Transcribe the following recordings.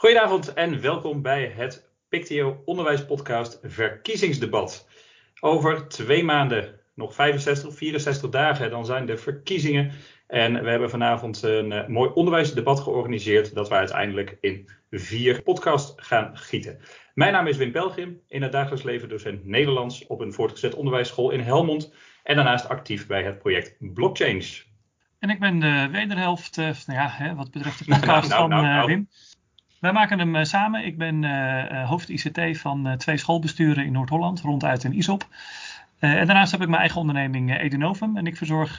Goedenavond en welkom bij het Pictio Onderwijspodcast Verkiezingsdebat. Over twee maanden, nog 65, 64 dagen, dan zijn de verkiezingen. En we hebben vanavond een uh, mooi onderwijsdebat georganiseerd dat we uiteindelijk in vier podcasts gaan gieten. Mijn naam is Wim Pelgrim, in het dagelijks leven docent Nederlands op een voortgezet onderwijsschool in Helmond. En daarnaast actief bij het project Blockchange. En ik ben de wederhelft, uh, nou ja, hè, wat betreft de podcast nou, nou, nou, van uh, Wim. Wij maken hem uh, samen. Ik ben uh, hoofd ICT van twee schoolbesturen in Noord-Holland, ronduit in ISOP. en daarnaast heb ik mijn eigen onderneming Edenovum. En ik verzorg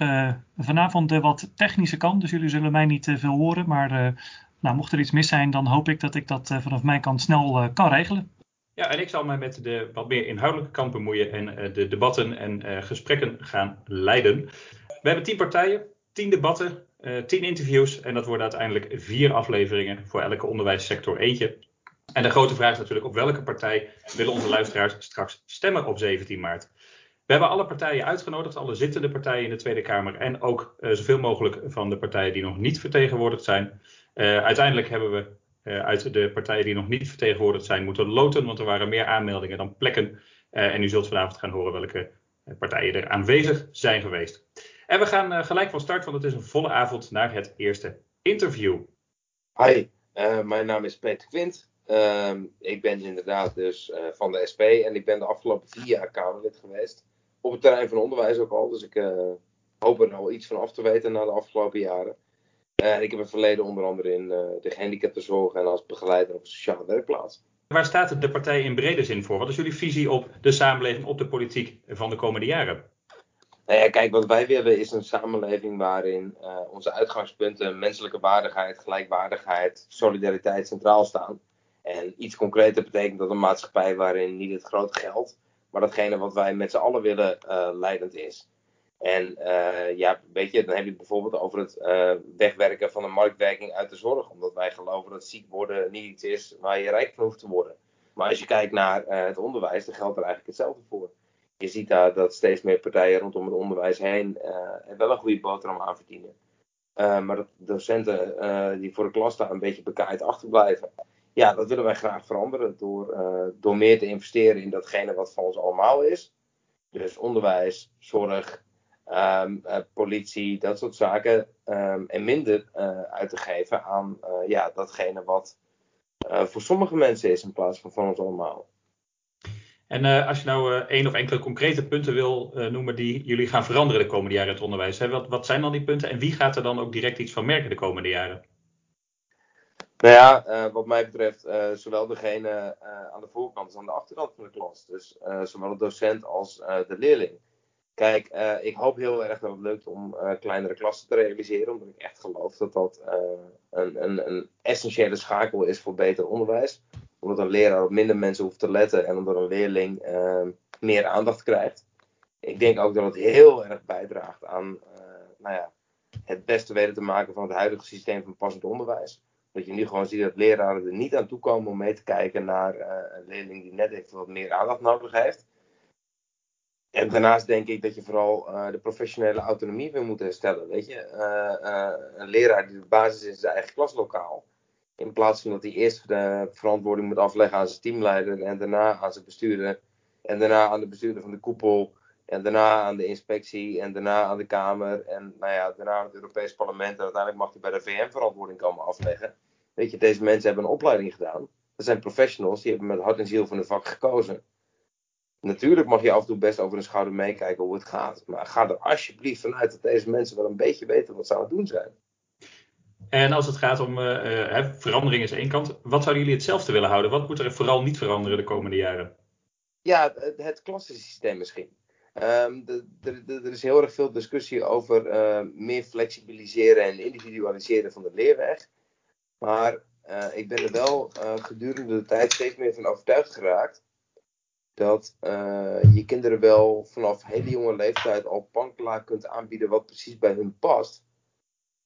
vanavond de wat technische kant. Dus jullie zullen mij niet veel horen. Maar nou, mocht er iets mis zijn, dan hoop ik dat ik dat vanaf mijn kant snel kan regelen. Ja, en ik zal mij met de wat meer inhoudelijke kant bemoeien en de debatten en gesprekken gaan leiden. We hebben tien partijen, tien debatten, uh, tien interviews en dat worden uiteindelijk vier afleveringen voor elke onderwijssector eentje. En de grote vraag is natuurlijk op welke partij willen onze luisteraars straks stemmen op 17 maart. We hebben alle partijen uitgenodigd, alle zittende partijen in de Tweede Kamer en ook uh, zoveel mogelijk van de partijen die nog niet vertegenwoordigd zijn. Uh, uiteindelijk hebben we uit de partijen die nog niet vertegenwoordigd zijn moeten loten, want er waren meer aanmeldingen dan plekken. en u zult vanavond gaan horen welke partijen er aanwezig zijn geweest. En we gaan uh, gelijk van start, want het is een volle avond naar het eerste interview. Hi, uh, mijn naam is Peter Quint. Uh, ik ben inderdaad dus uh, van de SP en ik ben de afgelopen vier jaar Kamerlid geweest. Op het terrein van onderwijs ook al, dus ik hoop er al iets van af te weten na de afgelopen jaren. ik heb een verleden onder andere in de gehandicaptenzorg en als begeleider op een sociale werkplaats. Waar staat de partij in brede zin voor? Wat is jullie visie op de samenleving, op de politiek van de komende jaren? Nou ja, kijk, wat wij willen is een samenleving waarin uh, onze uitgangspunten menselijke waardigheid, gelijkwaardigheid, solidariteit centraal staan. En iets concreter betekent dat een maatschappij waarin niet het grote geld, maar datgene wat wij met z'n allen willen, uh, leidend is. En uh, ja, weet je, dan heb je het bijvoorbeeld over het wegwerken van de marktwerking uit de zorg. Omdat wij geloven dat ziek worden niet iets is waar je rijk van hoeft te worden. Maar als je kijkt naar het onderwijs, dan geldt er eigenlijk hetzelfde voor je ziet daar dat steeds meer partijen rondom het onderwijs heen er wel een goede boterham aan verdienen. Uh, maar dat docenten uh, die voor de klas staan een beetje bekaaid achterblijven. Ja, dat willen wij graag veranderen door, door meer te investeren in datgene wat van ons allemaal is. Dus onderwijs, zorg, um, politie, dat soort zaken. Um, en minder uit te geven aan ja, datgene wat voor sommige mensen is in plaats van van ons allemaal. En uh, als je nou uh, één of enkele concrete punten wil uh, noemen die jullie gaan veranderen de komende jaren in het onderwijs, hè? Wat, wat zijn dan die punten en wie gaat er dan ook direct iets van merken de komende jaren? Nou ja, wat mij betreft, zowel degene aan de voorkant als aan de achterkant van de klas. Dus zowel de docent als de leerling. Kijk, ik hoop heel erg dat het lukt om kleinere klassen te realiseren, omdat ik echt geloof dat dat een, een, een essentiële schakel is voor beter onderwijs omdat een leraar op minder mensen hoeft te letten en omdat een leerling uh, meer aandacht krijgt. Ik denk ook dat het heel erg bijdraagt aan uh, nou ja, het beste weten te maken van het huidige systeem van passend onderwijs. Dat je nu gewoon ziet dat leraren er niet aan toe komen om mee te kijken naar uh, een leerling die net even wat meer aandacht nodig heeft. En daarnaast denk ik dat je vooral de professionele autonomie weer moet herstellen. Weet je, een leraar die de basis is in zijn eigen klaslokaal in plaats van dat hij eerst de verantwoording moet afleggen aan zijn teamleider en daarna aan zijn bestuurder. En daarna aan de bestuurder van de koepel. En daarna aan de inspectie. En daarna aan de Kamer. En nou ja, daarna aan het Europees Parlement. En uiteindelijk mag hij bij de VN verantwoording komen afleggen. Weet je, deze mensen hebben een opleiding gedaan. Dat zijn professionals, die hebben met hart en ziel van het vak gekozen. Natuurlijk mag je af en toe best over een schouder meekijken hoe het gaat. Maar ga er alsjeblieft vanuit dat deze mensen wel een beetje weten wat ze aan het doen zijn. En als het gaat om uh, verandering is één kant. Wat zouden jullie hetzelfde willen houden? Wat moet er vooral niet veranderen de komende jaren? Ja, het, klassensysteem misschien. Um, er is heel erg veel discussie over uh, meer flexibiliseren en individualiseren van de leerweg. Maar ik ben er wel gedurende de tijd steeds meer van overtuigd geraakt. Dat je kinderen wel vanaf hele jonge leeftijd al pankla kunt aanbieden wat precies bij hun past.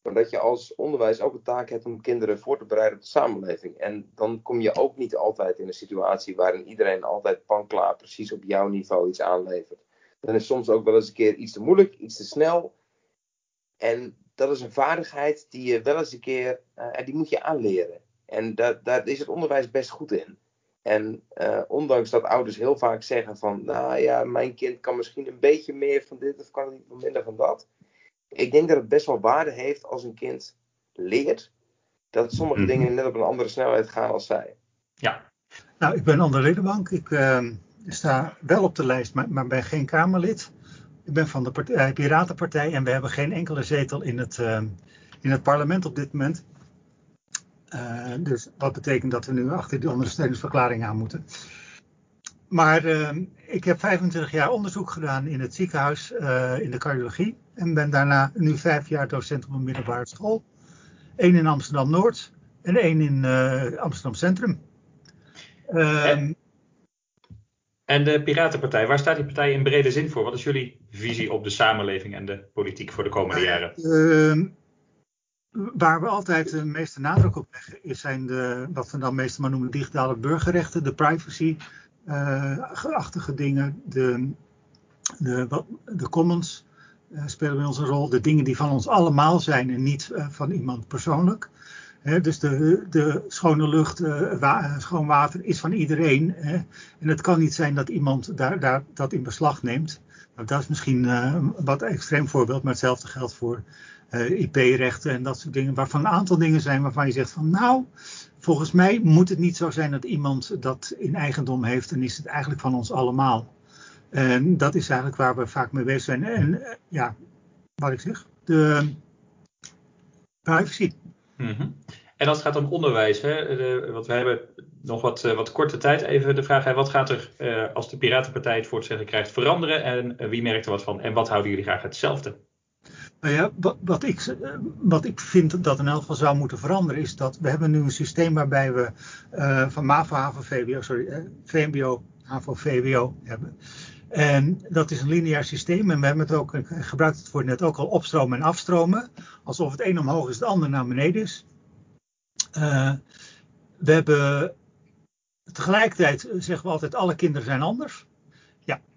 Maar dat je als onderwijs ook een taak hebt om kinderen voor te bereiden op de samenleving. En dan kom je ook niet altijd in een situatie waarin iedereen altijd pankla precies op jouw niveau iets aanlevert. Dan is soms ook wel eens een keer iets te moeilijk, iets te snel. En dat is een vaardigheid die je wel eens een keer, uh, die moet je aanleren. En daar, is het onderwijs best goed in. En uh, ondanks dat ouders heel vaak zeggen van, nou ja, mijn kind kan misschien een beetje meer van dit of kan niet minder van dat. Ik denk dat het best wel waarde heeft als een kind leert dat sommige mm -hmm. dingen net op een andere snelheid gaan als zij. Ja. Nou, ik ben Ander Ledenbank. Ik uh, sta wel op de lijst, maar, maar ben geen Kamerlid. Ik ben van de partij, Piratenpartij en we hebben geen enkele zetel in het, uh, in het parlement op dit moment. Uh, dus wat betekent dat we nu achter die ondersteuningsverklaring aan moeten. Maar uh, ik heb 25 jaar onderzoek gedaan in het ziekenhuis uh, in de cardiologie. En ben daarna nu vijf jaar docent op een middelbare school. Eén in Amsterdam Noord en één in Amsterdam Centrum. En, en de Piratenpartij, waar staat die partij in brede zin voor? Wat is jullie visie op de samenleving en de politiek voor de komende jaren? Ehm, Waar we altijd de meeste nadruk op leggen, is zijn de, wat we dan meestal maar noemen digitale burgerrechten, de privacy-achtige uh, dingen, de, de, de commons uh, spelen bij ons een rol, de dingen die van ons allemaal zijn en niet uh, van iemand persoonlijk. Dus de, de, schone lucht, wa schoon water is van iedereen. En het kan niet zijn dat iemand daar, daar dat in beslag neemt. Nou, dat is misschien een wat extreem voorbeeld, maar hetzelfde geldt voor uh, IP-rechten en dat soort dingen. Waarvan een aantal dingen zijn waarvan je zegt van nou, volgens mij moet het niet zo zijn dat iemand dat in eigendom heeft en is het eigenlijk van ons allemaal. En dat is eigenlijk waar we vaak mee bezig zijn. En ja, wat ik zeg, de privacy. Mm -hmm. En als het gaat om onderwijs, hè, de, want we hebben nog wat, uh, wat korte tijd even de vraag, hè, wat gaat er als de Piratenpartij het voor het zeggen krijgt veranderen en wie merkt er wat van en wat houden jullie graag hetzelfde? Nou ja, wat, ik, wat ik vind dat in elk geval zou moeten veranderen is dat we hebben nu een systeem waarbij we uh, van MAVO, HAVO, VWO, sorry, uh, VMBO, HAVO, VWO hebben. En dat is een lineair systeem en we hebben het ook, ik gebruikte het voor net ook al, opstromen en afstromen. Alsof het een omhoog is, het ander naar beneden is. We hebben tegelijkertijd zeggen we altijd, alle kinderen zijn anders.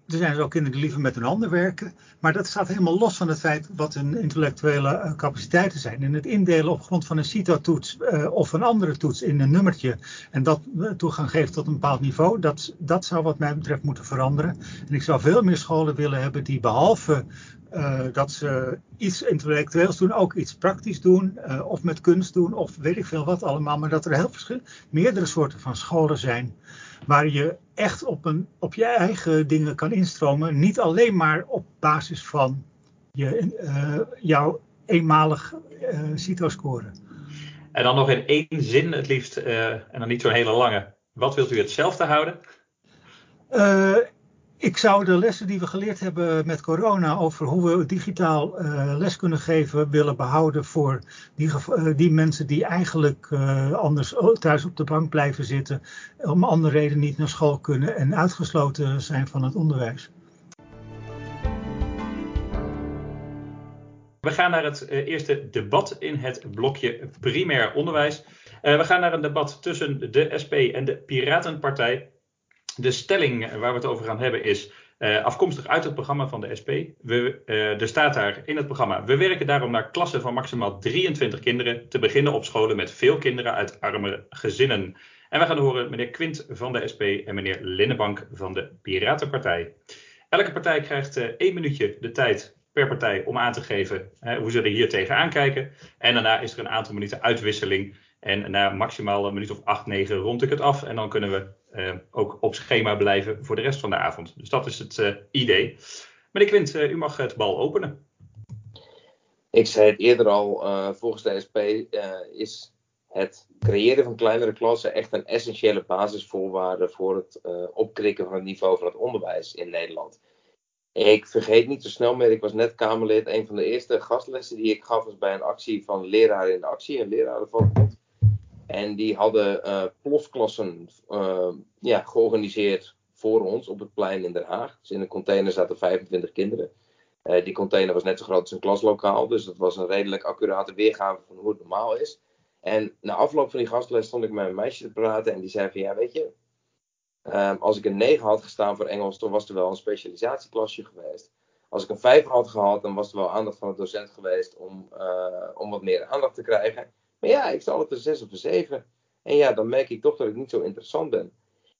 Er zijn dus ook kinderen die liever met hun handen werken. Maar dat staat helemaal los van het feit wat hun intellectuele capaciteiten zijn. En het indelen op grond van een CITO-toets uh, of een andere toets in een nummertje. En dat toegang geeft tot een bepaald niveau. Dat, dat zou wat mij betreft moeten veranderen. En ik zou veel meer scholen willen hebben die behalve dat ze iets intellectueels doen, ook iets praktisch doen. Of met kunst doen, of weet ik veel wat allemaal. Maar dat er heel verschil, meerdere soorten van scholen zijn waar je echt op, een, op je eigen dingen kan instromen. Niet alleen maar op basis van je, uh, jouw eenmalig uh, CITO-score. En dan nog in één zin het liefst, uh, en dan niet zo'n hele lange. Wat wilt u hetzelfde houden? Ik zou de lessen die we geleerd hebben met corona over hoe we digitaal uh, les kunnen geven willen behouden voor die, uh, die mensen die eigenlijk uh, anders thuis op de bank blijven zitten, om andere redenen niet naar school kunnen en uitgesloten zijn van het onderwijs. We gaan naar het eerste debat in het blokje primair onderwijs. we gaan naar een debat tussen de SP en de Piratenpartij. De stelling waar we het over gaan hebben is uh, afkomstig uit het programma van de SP. We, uh, er staat daar in het programma: We werken daarom naar klassen van maximaal 23 kinderen. Te beginnen op scholen met veel kinderen uit armere gezinnen. En we gaan horen meneer Quint van de SP en meneer Linnenbank van de Piratenpartij. Elke partij krijgt uh, één minuutje de tijd per partij om aan te geven hoe ze er hier tegenaan kijken. En daarna is er een aantal minuten uitwisseling. En na maximaal een minuut of 8, 9 rond ik het af. En dan kunnen we ook op schema blijven voor de rest van de avond. Dus dat is het uh, idee. Meneer Quint, uh, u mag het bal openen. Ik zei het eerder al, volgens de SP is het creëren van kleinere klassen echt een essentiële basisvoorwaarde voor het opkrikken van het niveau van het onderwijs in Nederland. Ik vergeet niet zo snel meer, ik was net Kamerlid. Een van de eerste gastlessen die ik gaf was bij een actie van Leraren in Actie, een lerarenvakbond. En die hadden uh, plosklassen ja, georganiseerd voor ons op het plein in Den Haag. Dus in een container zaten 25 kinderen. die container was net zo groot als een klaslokaal, dus dat was een redelijk accurate weergave van hoe het normaal is. En na afloop van die gastles stond ik met een meisje te praten en die zei van ja, weet je, ehm, als ik een 9 had gestaan voor Engels, dan was er wel een specialisatieklasje geweest. Als ik een 5 had gehad, dan was er wel aandacht van de docent geweest om, om wat meer aandacht te krijgen. Maar ja, ik zal het een 6 of een 7. En ja, dan merk ik toch dat ik niet zo interessant ben.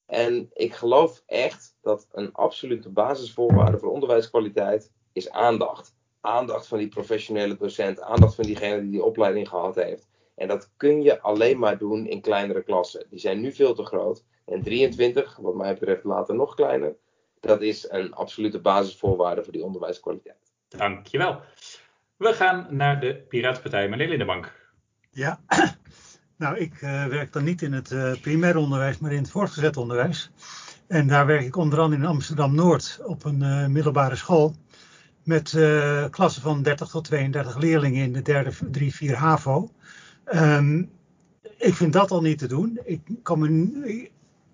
En ik geloof echt dat een absolute basisvoorwaarde voor onderwijskwaliteit is aandacht. Aandacht van die professionele docent, aandacht van diegene die die opleiding gehad heeft. En dat kun je alleen maar doen in kleinere klassen. Die zijn nu veel te groot. En 23, wat mij betreft later nog kleiner, dat is een absolute basisvoorwaarde voor die onderwijskwaliteit. Dankjewel. We gaan naar de Piratenpartij. Meneer Lindebank. Ja, nou ik uh, werk dan niet in het uh, primair onderwijs, maar in het voortgezet onderwijs. En daar werk ik onder andere in Amsterdam-Noord op een uh, middelbare school. Met klassen van 30 tot 32 leerlingen in de derde, 3, 4 HAVO. Um, ik vind dat al niet te doen. Ik kan, me,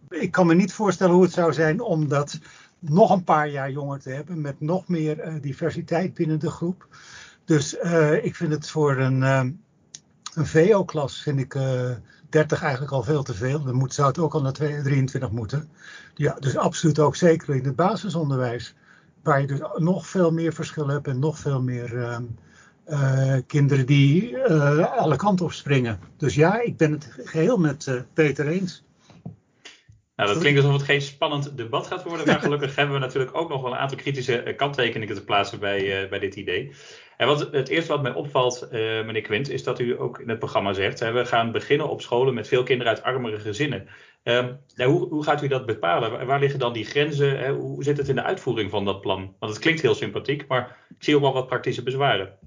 ik kan me niet voorstellen hoe het zou zijn om dat nog een paar jaar jonger te hebben. Met nog meer diversiteit binnen de groep. Dus ik vind het voor een, uh, een VO-klas vind ik 30 eigenlijk al veel te veel. Dan moet, zou het ook al naar 23 moeten. Ja, dus absoluut ook zeker in het basisonderwijs. Waar je dus nog veel meer verschil hebt en nog veel meer ehm, uh, kinderen die uh, alle kanten op springen. Dus ja, ik ben het geheel met Peter eens. Nou, dat klinkt alsof het geen spannend debat gaat worden. Maar gelukkig hebben we natuurlijk ook nog wel een aantal kritische kanttekeningen te plaatsen bij, bij dit idee. En wat, het eerste wat mij opvalt, meneer Quint, is dat u ook in het programma zegt: hè, we gaan beginnen op scholen met veel kinderen uit armere gezinnen. Um, nou, hoe, hoe, gaat u dat bepalen? Waar liggen dan die grenzen? Hè? Hoe zit het in de uitvoering van dat plan? Want het klinkt heel sympathiek, maar ik zie ook wel wat praktische bezwaren.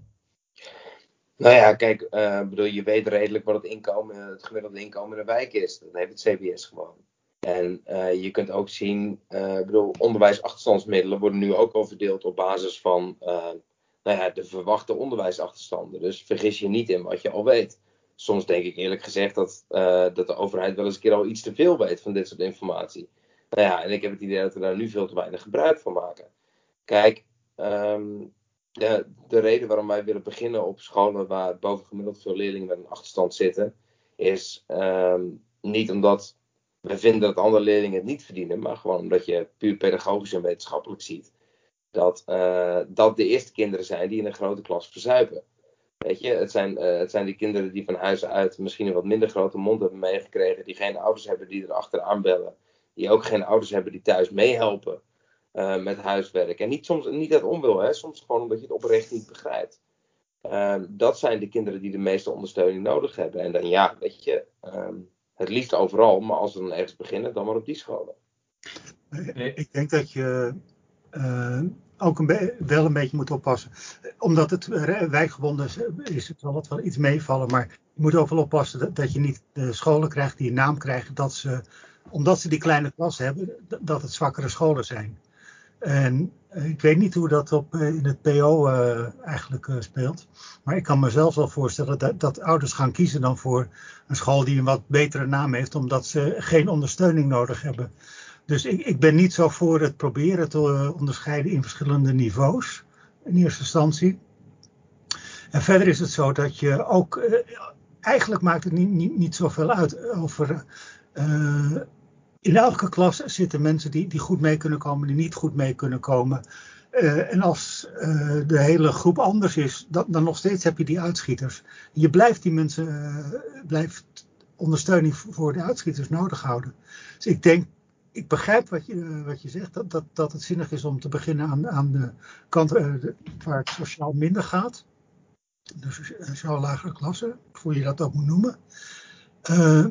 Nou ja, kijk, uh, bedoel, je weet redelijk wat het, inkomen, het gemiddelde inkomen in de wijk is. Dat heeft het CBS gewoon. En je kunt ook zien, uh, bedoel, onderwijsachterstandsmiddelen worden nu ook al verdeeld op basis van nou ja, de verwachte onderwijsachterstanden. Dus vergis je niet in wat je al weet. Soms denk ik eerlijk gezegd dat, dat de overheid wel eens een keer al iets te veel weet van dit soort informatie. Nou ja, en ik heb het idee dat we daar nu veel te weinig gebruik van maken. Kijk, de, de reden waarom wij willen beginnen op scholen waar bovengemiddeld veel leerlingen met een achterstand zitten, is um, niet omdat we vinden dat andere leerlingen het niet verdienen, maar gewoon omdat je puur pedagogisch en wetenschappelijk ziet dat uh, dat de eerste kinderen zijn die in een grote klas verzuipen. Weet je, het zijn, uh, het zijn die kinderen die van huis uit misschien een wat minder grote mond hebben meegekregen, die geen ouders hebben die er achteraan bellen, die ook geen ouders hebben die thuis meehelpen. Uh, met huiswerk. En niet soms niet uit onwil, hè, soms gewoon omdat je het oprecht niet begrijpt. Uh, dat zijn de kinderen die de meeste ondersteuning nodig hebben. En dan ja, weet je, uh, het liefst overal, maar als we dan ergens beginnen, dan maar op die scholen. Ik denk dat je eh, ook een wel een beetje moet oppassen. Omdat het wijkgebonden is, is het wel wel iets meevallen. Maar je moet ook wel oppassen dat, dat je niet de scholen krijgt die een naam krijgen dat ze, omdat ze die kleine klas hebben, dat het zwakkere scholen zijn. En eh, ik weet niet hoe dat op, eh, in het PO eh, eigenlijk speelt. Maar ik kan me zelfs wel voorstellen dat, dat ouders gaan kiezen dan voor een school die een wat betere naam heeft, omdat ze geen ondersteuning nodig hebben. Dus ik, ik ben niet zo voor het proberen te onderscheiden in verschillende niveaus, in eerste instantie. En verder is het zo dat je ook, eigenlijk maakt het niet, niet, niet zoveel uit over in elke klas zitten mensen die, die goed mee kunnen komen, die niet goed mee kunnen komen. En als de hele groep anders is, dan, dan, nog steeds heb je die uitschieters. Je blijft die mensen, blijft ondersteuning voor de uitschieters nodig houden. Dus ik denk, ik begrijp wat je, wat je zegt, dat, dat, dat het zinnig is om te beginnen aan, aan de kant de, waar het sociaal minder gaat. Dus sociaal lagere klassen, hoe je dat ook moet noemen.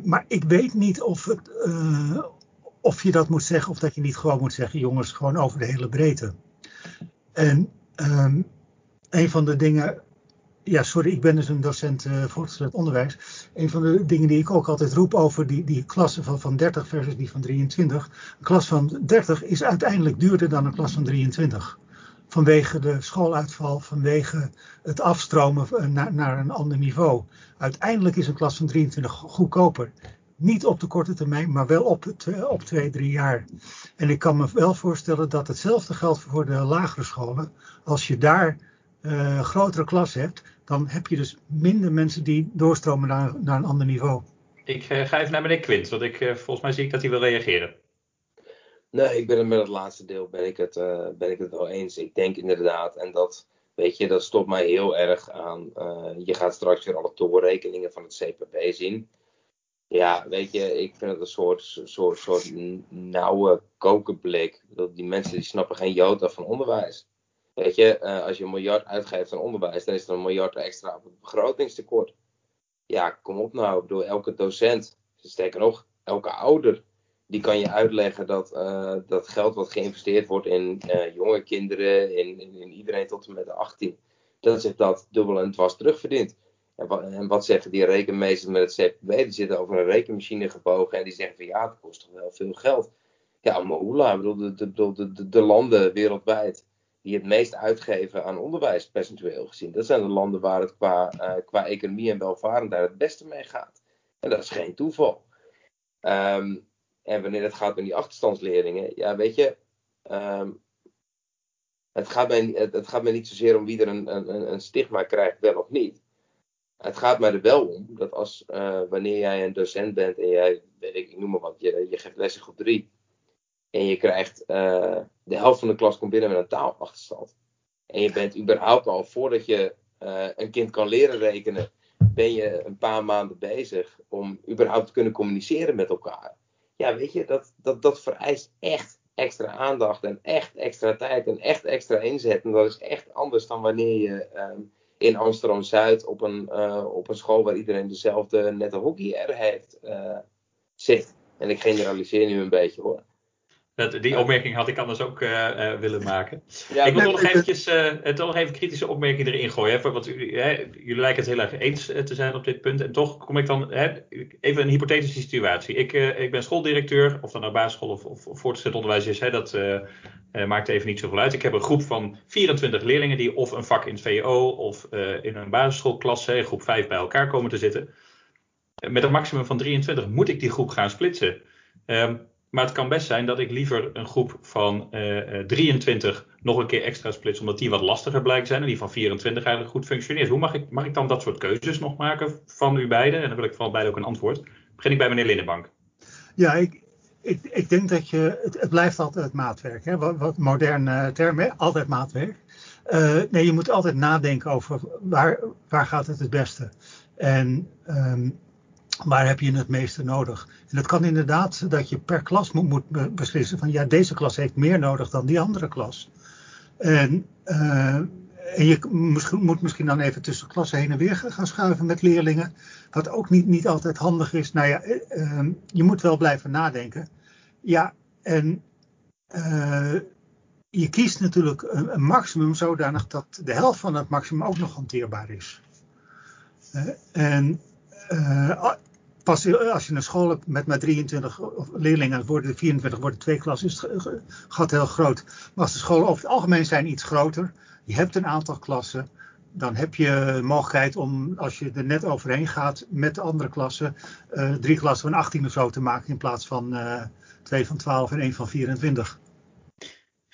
maar ik weet niet of het, of je dat moet zeggen of dat je niet gewoon moet zeggen, jongens, gewoon over de hele breedte. En um, een van de dingen, ja, sorry, ik ben dus een docent uh, voortgezet onderwijs. Een van de dingen die ik ook altijd roep over die, die klassen van, van 30 versus die van 23. Een klas van 30 is uiteindelijk duurder dan een klas van 23 vanwege de schooluitval, vanwege het afstromen naar, naar een ander niveau. Uiteindelijk is een klas van 23 goedkoper. Niet op de korte termijn, maar wel op, het, op twee, drie jaar. En ik kan me wel voorstellen dat hetzelfde geldt voor de lagere scholen. Als je daar uh, grotere klas hebt, dan heb je dus minder mensen die doorstromen naar, naar een ander niveau. Ik uh, ga even naar meneer Quint, want ik, uh, volgens mij zie ik dat hij wil reageren. Nee, ik ben het met het laatste deel ben ik het, ben ik het wel eens. Ik denk inderdaad, en dat, weet je, dat stopt mij heel erg aan. je gaat straks weer alle doorrekeningen van het CPB zien. Ja, weet je, ik vind het een soort, soort, soort nauwe kokenblik. Die mensen die snappen geen jota van onderwijs. Weet je, uh, als je een miljard uitgeeft aan onderwijs, dan is er een miljard extra op het begrotingstekort. Ja, kom op nou. Ik bedoel, elke docent, sterker nog, elke ouder, die kan je uitleggen dat uh, dat geld wat geïnvesteerd wordt in uh, jonge kinderen, in, in, iedereen tot en met de 18, dat zich dat dubbel en dwars terugverdient. En wat, en wat zeggen die rekenmeesters met het CPB? Die zitten over een rekenmachine gebogen en die zeggen van ja, het kost toch wel veel geld. Ja, maar hoe Ik bedoel, de, de, de landen wereldwijd die het meest uitgeven aan onderwijs, percentueel gezien. Dat zijn de landen waar het qua, uh, qua economie en welvarendheid het beste mee gaat. En dat is geen toeval. Um, en wanneer het gaat om die achterstandsleerlingen, ja, weet je, um, het, gaat mij, het, gaat mij niet zozeer om wie er een, een, een, stigma krijgt, wel of niet. Het gaat mij er wel om dat als uh, wanneer jij een docent bent en jij, weet ik, ik noem maar wat, je, je geeft les in groep 3 en je krijgt uh, de helft van de klas komt binnen met een taalachterstand. En je bent überhaupt al voordat je uh, een kind kan leren rekenen, ben je een paar maanden bezig om überhaupt te kunnen communiceren met elkaar. Ja, weet je, dat, dat, dat vereist echt extra aandacht en echt extra tijd en echt extra inzet. En dat is echt anders dan wanneer je um, in Amsterdam Zuid op een, uh, op een school waar iedereen dezelfde nette hockey er heeft zit. En ik generaliseer nu een beetje hoor. Dat, die opmerking had ik anders ook uh, uh, willen maken. Ja, ik wil nog eventjes uh, toch nog even kritische opmerking erin gooien. Hè, want jullie lijken het heel erg eens te zijn op dit punt. En toch kom ik dan hè, even een hypothetische situatie. Ik, ik ben schooldirecteur, of dat nou basisschool of, of, of voortgezet onderwijs is, hè, dat maakt even niet zoveel uit. Ik heb een groep van 24 leerlingen die of een vak in het VO of in een basisschoolklasse, groep 5, bij elkaar komen te zitten. Met een maximum van 23 moet ik die groep gaan splitsen. Um, maar het kan best zijn dat ik liever een groep van uh, 23 nog een keer extra splits, omdat die wat lastiger blijkt zijn en die van 24 eigenlijk goed functioneert. Hoe mag ik, mag ik dan dat soort keuzes nog maken van u beiden? En dan wil ik van beide ook een antwoord. Begin ik bij meneer Linnenbank. Ja, ik, ik, ik denk dat je, het, het blijft altijd maatwerk. Hè? Wat, wat moderne termen, altijd maatwerk. Nee, je moet altijd nadenken over waar, waar gaat het het beste. En um, waar heb je het meeste nodig? En het kan inderdaad dat je per klas moet, beslissen van ja, deze klas heeft meer nodig dan die andere klas. En, en je moet misschien dan even tussen klassen heen en weer gaan schuiven met leerlingen. Wat ook niet, niet altijd handig is. Nou ja, uh, je moet wel blijven nadenken. Ja, en uh, je kiest natuurlijk een, maximum zodanig dat de helft van het maximum ook nog hanteerbaar is. en pas als je een school hebt met maar 23 leerlingen, worden 24, worden twee klassen, is het gat heel groot. Maar als de scholen over het algemeen zijn iets groter, je hebt een aantal klassen, dan heb je mogelijkheid om, als je er net overheen gaat met de andere klassen, uh, drie klassen van 18 of zo te maken in plaats van uh, twee van 12 en één van 24.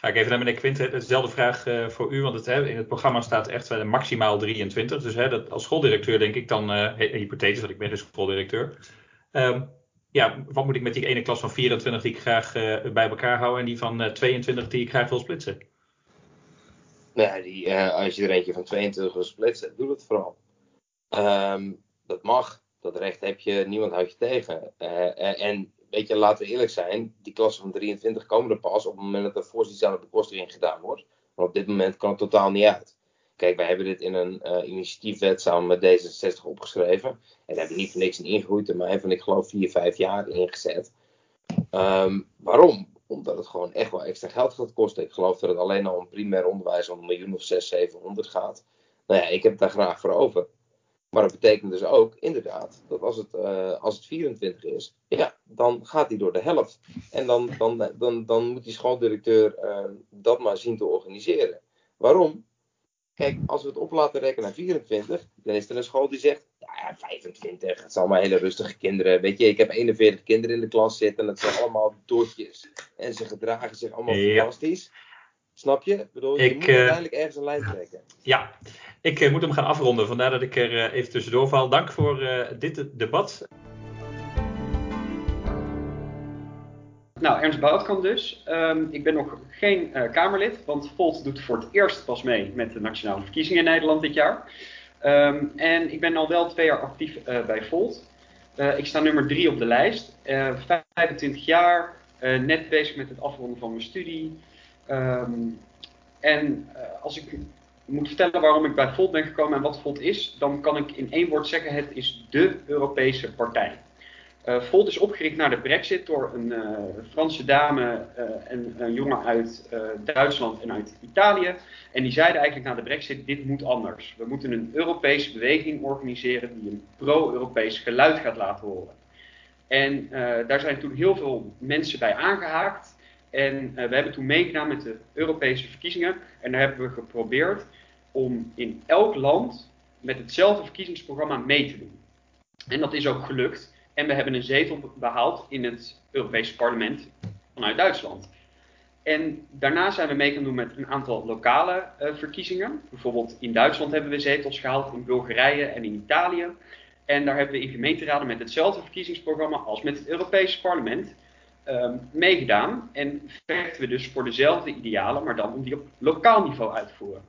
Ga ik even naar meneer Quint. Dezelfde vraag uh, voor u, want het, in het programma staat echt uh, maximaal 23. Dus hè, dat, als schooldirecteur denk ik dan, uh, hypothetisch, want ik ben dus schooldirecteur. Um, ja, wat moet ik met die ene klas van 24 die ik graag bij elkaar hou en die van 22 die ik graag wil splitsen? Nou, die, als je er eentje van 22 wil splitsen, doe het vooral. Um, dat mag, dat recht heb je, niemand houdt je tegen. en weet je, laten we eerlijk zijn, die klassen van 23 komen er pas op het moment dat er de bekostiging gedaan wordt. Maar op dit moment kan het totaal niet uit. Kijk, wij hebben dit in een uh, initiatiefwet samen met D66 opgeschreven. En daar hebben we niet voor niks in ingegroeid termijn van, ik geloof, 4, 5 jaar ingezet. Um, waarom? Omdat het gewoon echt wel extra geld gaat kosten. Ik geloof dat het alleen al om primair onderwijs om een miljoen of 6, 700 gaat. Nou ja, ik heb daar graag voor over. Maar dat betekent dus ook, inderdaad, dat als het, uh, als het 24 is, ja, dan gaat hij door de helft. En dan, dan, dan, dan moet die schooldirecteur uh, dat maar zien te organiseren. Waarom? Kijk, als we het op laten rekken naar 24, dan is er een school die zegt, ja, 25, het zijn allemaal hele rustige kinderen. Weet je, ik heb 41 kinderen in de klas zitten en dat zijn allemaal dotjes. En ze gedragen zich allemaal fantastisch. Snap je? Ik bedoel, je ik, moet uh, uiteindelijk ergens een lijn trekken. Ja, ik uh, moet hem gaan afronden. Vandaar dat ik er uh, even tussendoor val. Dank voor dit debat. Nou, Ernst Boutkamp dus. Um, ik ben nog geen Kamerlid, want Volt doet voor het eerst pas mee met de nationale verkiezingen in Nederland dit jaar. Um, en ik ben al wel twee jaar actief bij Volt. ik sta nummer drie op de lijst. 25 jaar, net bezig met het afronden van mijn studie. Um, en uh, als ik moet vertellen waarom ik bij Volt ben gekomen en wat Volt is, dan kan ik in één woord zeggen: het is de Europese partij. Uh, Volt is opgericht na de Brexit door een uh, Franse dame en een jongen uit Duitsland en uit Italië. En die zeiden eigenlijk na de Brexit: dit moet anders. We moeten een Europese beweging organiseren die een pro-Europees geluid gaat laten horen. En daar zijn toen heel veel mensen bij aangehaakt. En uh, we hebben toen meegedaan met de Europese verkiezingen. En daar hebben we geprobeerd om in elk land met hetzelfde verkiezingsprogramma mee te doen. En dat is ook gelukt. En we hebben een zetel behaald in het Europese parlement vanuit Duitsland. En daarna zijn we mee gaan doen met een aantal lokale uh, verkiezingen. Bijvoorbeeld in Duitsland hebben we zetels gehaald, in Bulgarije en in Italië. En daar hebben we in gemeenteraden met hetzelfde verkiezingsprogramma als met het Europese parlement um, meegedaan. En vechten we dus voor dezelfde idealen, maar dan om die op lokaal niveau uit te voeren.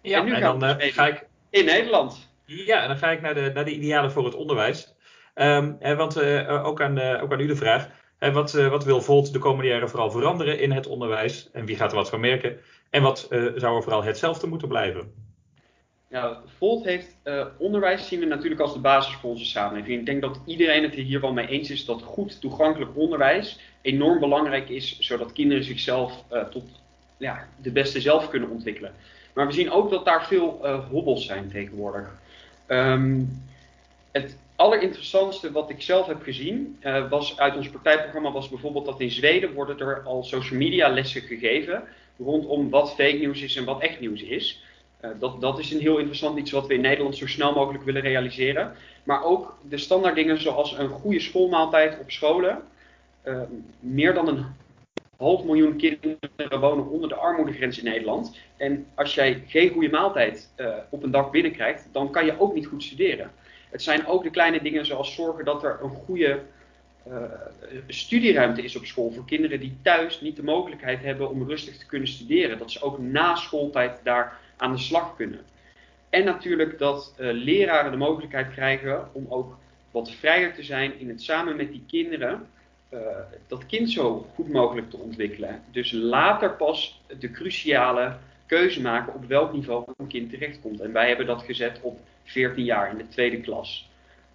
Ja, en nu gaan dan, we dus ga ik... in Nederland. Ja, en dan ga ik naar de, naar de idealen voor het onderwijs. Um, hè, want uh, ook, aan, uh, ook aan u de vraag. Hè, wat, wat wil Volt de komende jaren vooral veranderen in het onderwijs? En wie gaat er wat van merken? En wat zou er vooral hetzelfde moeten blijven? Ja, Volt heeft uh, onderwijs zien we natuurlijk als de basis voor onze samenleving. Ik denk dat iedereen het hier wel mee eens is dat goed toegankelijk onderwijs enorm belangrijk is, zodat kinderen zichzelf uh, tot ja, de beste zelf kunnen ontwikkelen. Maar we zien ook dat daar veel uh, hobbels zijn tegenwoordig. Um, het allerinteressantste wat ik zelf heb gezien was uit ons partijprogramma was bijvoorbeeld dat in Zweden worden er al social media lessen gegeven rondom wat fake nieuws is en wat echt nieuws is. Uh, dat, dat is een heel interessant iets wat we in Nederland zo snel mogelijk willen realiseren. Maar ook de standaard dingen zoals een goede schoolmaaltijd op scholen. Uh, meer dan een half miljoen kinderen wonen onder de armoedegrens in Nederland. En als jij geen goede maaltijd uh, op een dag binnenkrijgt, dan kan je ook niet goed studeren. Het zijn ook de kleine dingen zoals zorgen dat er een goede studieruimte is op school voor kinderen die thuis niet de mogelijkheid hebben om rustig te kunnen studeren. Dat ze ook na schooltijd daar aan de slag kunnen. En natuurlijk dat uh, leraren de mogelijkheid krijgen om ook wat vrijer te zijn in het samen met die kinderen uh, dat kind zo goed mogelijk te ontwikkelen. Dus later pas de cruciale keuze maken op welk niveau een kind terechtkomt. En wij hebben dat gezet op 14 jaar in de tweede klas.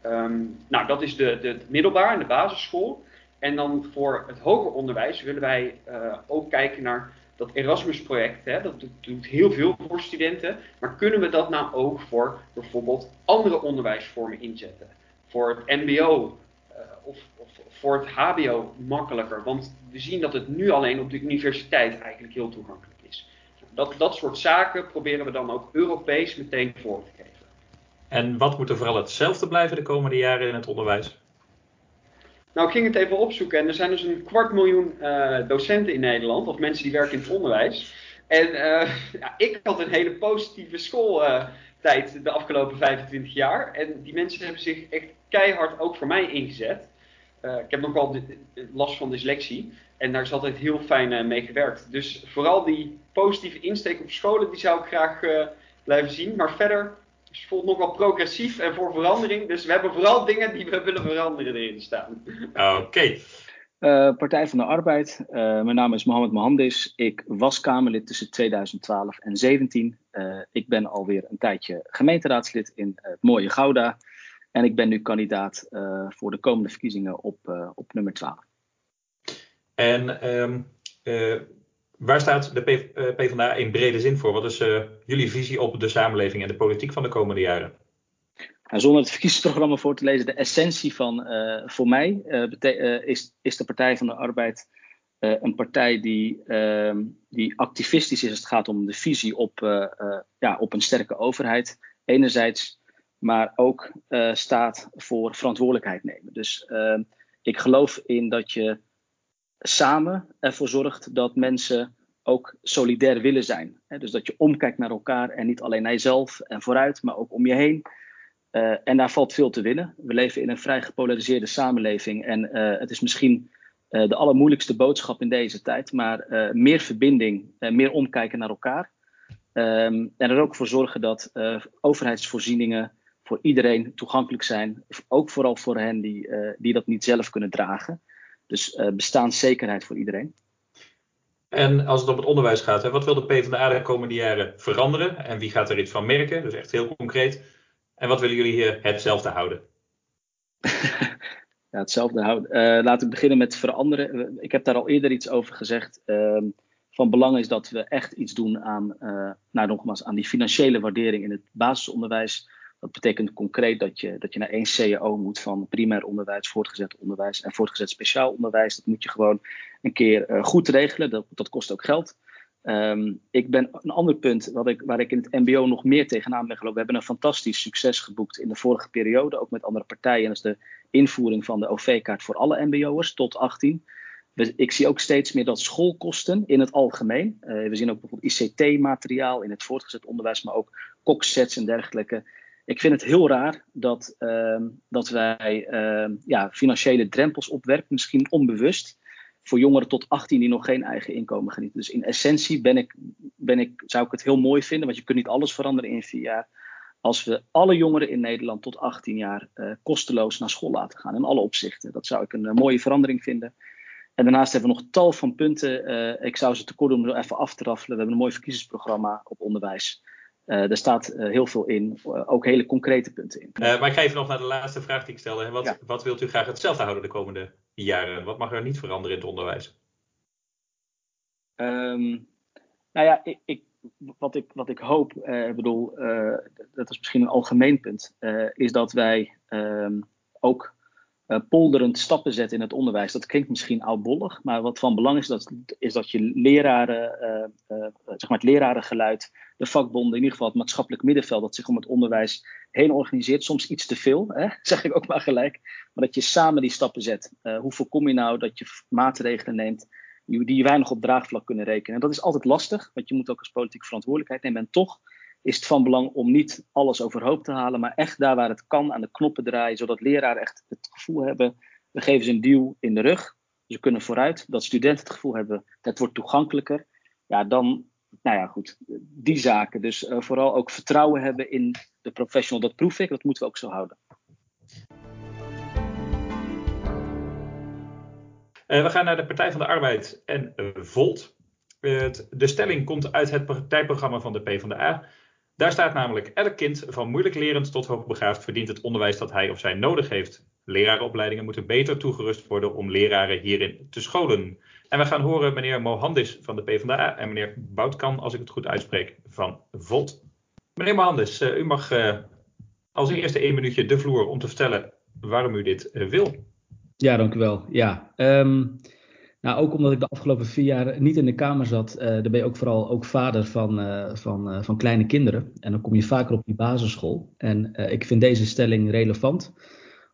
Um, nou, dat is de, de, middelbaar en de basisschool. En dan voor het hoger onderwijs willen wij uh, ook kijken naar dat Erasmus-project, dat doet heel veel voor studenten. Maar kunnen we dat nou ook voor bijvoorbeeld andere onderwijsvormen inzetten? Voor het MBO uh, of, of, voor het HBO makkelijker? Want we zien dat het nu alleen op de universiteit eigenlijk heel toegankelijk is. Dat, dat soort zaken proberen we dan ook Europees meteen voor te geven. En wat moet er vooral hetzelfde blijven de komende jaren in het onderwijs? Nou, ik ging het even opzoeken en er zijn dus een kwart miljoen uh, docenten in Nederland, of mensen die werken in het onderwijs. En uh, ja, ik had een hele positieve schooltijd de afgelopen 25 jaar. En die mensen hebben zich echt keihard ook voor mij ingezet. Ik heb nogal last van dyslexie en daar is altijd heel fijn mee gewerkt. Dus vooral die positieve insteek op scholen, die zou ik graag blijven zien. Maar verder is voelt nog wel progressief en voor verandering. Dus we hebben vooral dingen die we willen veranderen erin staan. Oké. Uh, Partij van de Arbeid. Uh, mijn naam is Mohamed Mohandis. Ik was Kamerlid tussen 2012 en 2017. Uh, eh, ik ben alweer een tijdje gemeenteraadslid in het mooie Gouda. En ik ben nu kandidaat voor de komende verkiezingen op, op nummer 12. En um, Waar staat de PvdA eh, in brede zin voor? Wat is uh, jullie visie op de samenleving en de politiek van de komende jaren? Nou, zonder het verkiezingsprogramma voor te lezen, de essentie van uh, voor mij is, is de Partij van de Arbeid een partij die, ehm, die activistisch is als het gaat om de visie op, ja, op een sterke overheid. Enerzijds, maar ook staat voor verantwoordelijkheid nemen. Dus ehm, ik geloof in dat je samen ervoor zorgt dat mensen ook solidair willen zijn. Dus dat je omkijkt naar elkaar en niet alleen naar jezelf en vooruit, maar ook om je heen. Uh, en daar valt veel te winnen. We leven in een vrij gepolariseerde samenleving. En uh, het is misschien uh, de allermoeilijkste boodschap in deze tijd. Maar meer verbinding, meer omkijken naar elkaar. Um, en er ook voor zorgen dat overheidsvoorzieningen voor iedereen toegankelijk zijn. Ook vooral voor hen die, die dat niet zelf kunnen dragen. Dus bestaanszekerheid voor iedereen. En als het om het onderwijs gaat, hè, wat wil de PvdA de komende jaren veranderen? En wie gaat er iets van merken? Dus echt heel concreet. En wat willen jullie hier hetzelfde houden? ja, hetzelfde houden. Uh, laat ik beginnen met veranderen. Ik heb daar al eerder iets over gezegd. Uh, van belang is dat we echt iets doen aan, uh, nou, nogmaals, aan die financiële waardering in het basisonderwijs. Dat betekent concreet dat je, dat je naar één CAO moet van primair onderwijs, voortgezet onderwijs en voortgezet speciaal onderwijs. Dat moet je gewoon een keer uh, goed regelen. Dat, dat kost ook geld. Um, ik ben een ander punt wat ik, waar ik in het MBO nog meer tegenaan ben gelopen. We hebben een fantastisch succes geboekt in de vorige periode, ook met andere partijen. Dat is de invoering van de OV-kaart voor alle MBO'ers tot 18. ik zie ook steeds meer dat schoolkosten in het algemeen. Uh, we zien ook bijvoorbeeld ICT-materiaal in het voortgezet onderwijs, maar ook koksets en dergelijke ik vind het heel raar dat, uh, dat wij uh, ja, financiële drempels opwerpen, misschien onbewust, voor jongeren tot 18 die nog geen eigen inkomen genieten. Dus in essentie ben ik, ben ik, zou ik het heel mooi vinden, want je kunt niet alles veranderen in vier jaar. Als we alle jongeren in Nederland tot 18 jaar uh, kosteloos naar school laten gaan, in alle opzichten. Dat zou ik een uh, mooie verandering vinden. En daarnaast hebben we nog tal van punten. Uh, ik zou ze tekort doen om even af te raffelen. We hebben een mooi verkiezingsprogramma op onderwijs. Uh, er staat uh, heel veel in, uh, ook hele concrete punten in. maar ik ga even nog naar de laatste vraag die ik stelde. Wat, ja. wat wilt u graag hetzelfde houden de komende jaren? Wat mag er niet veranderen in het onderwijs? Um, nou ja, ik, ik, wat, ik, wat ik hoop, ik bedoel, dat is misschien een algemeen punt, is dat wij um, ook uh, polderend stappen zetten in het onderwijs. Dat klinkt misschien oudbollig, maar wat van belang is, dat, is dat je leraren, uh, uh, zeg maar het lerarengeluid, de vakbonden, in ieder geval het maatschappelijk middenveld dat zich om het onderwijs heen organiseert, soms iets te veel, hè, zeg ik ook maar gelijk, maar dat je samen die stappen zet. hoe voorkom je nou dat je maatregelen neemt die, weinig op draagvlak kunnen rekenen? En dat is altijd lastig, want je moet ook als politiek verantwoordelijkheid nemen en toch is het van belang om niet alles overhoop te halen, maar echt daar waar het kan aan de knoppen draaien, zodat leraren echt het gevoel hebben, we geven ze een duw in de rug, ze kunnen vooruit, dat studenten het gevoel hebben, het wordt toegankelijker. Ja, dan, nou ja, goed, die zaken. Dus uh, vooral ook vertrouwen hebben in de professional, dat proef ik, dat moeten we ook zo houden. Uh, we gaan naar de Partij van de Arbeid en Volt. de stelling komt uit het partijprogramma van de PvdA. Daar staat namelijk: elk kind van moeilijk lerend tot hoogbegaafd verdient het onderwijs dat hij of zij nodig heeft. Lerarenopleidingen moeten beter toegerust worden om leraren hierin te scholen. En we gaan horen meneer Mohandis van de PvdA en meneer Boutkan, als ik het goed uitspreek, van Volt. Meneer Mohandis, uh, u mag uh, als eerste één minuutje de vloer om te vertellen waarom u dit uh, wil. Ja, dank u wel. Ja, um, nou, ook omdat ik de afgelopen vier jaar niet in de Kamer zat, uh, dan ben je ook vooral ook vader van, uh, van, uh, van kleine kinderen. En dan kom je vaker op die basisschool. En ik vind deze stelling relevant,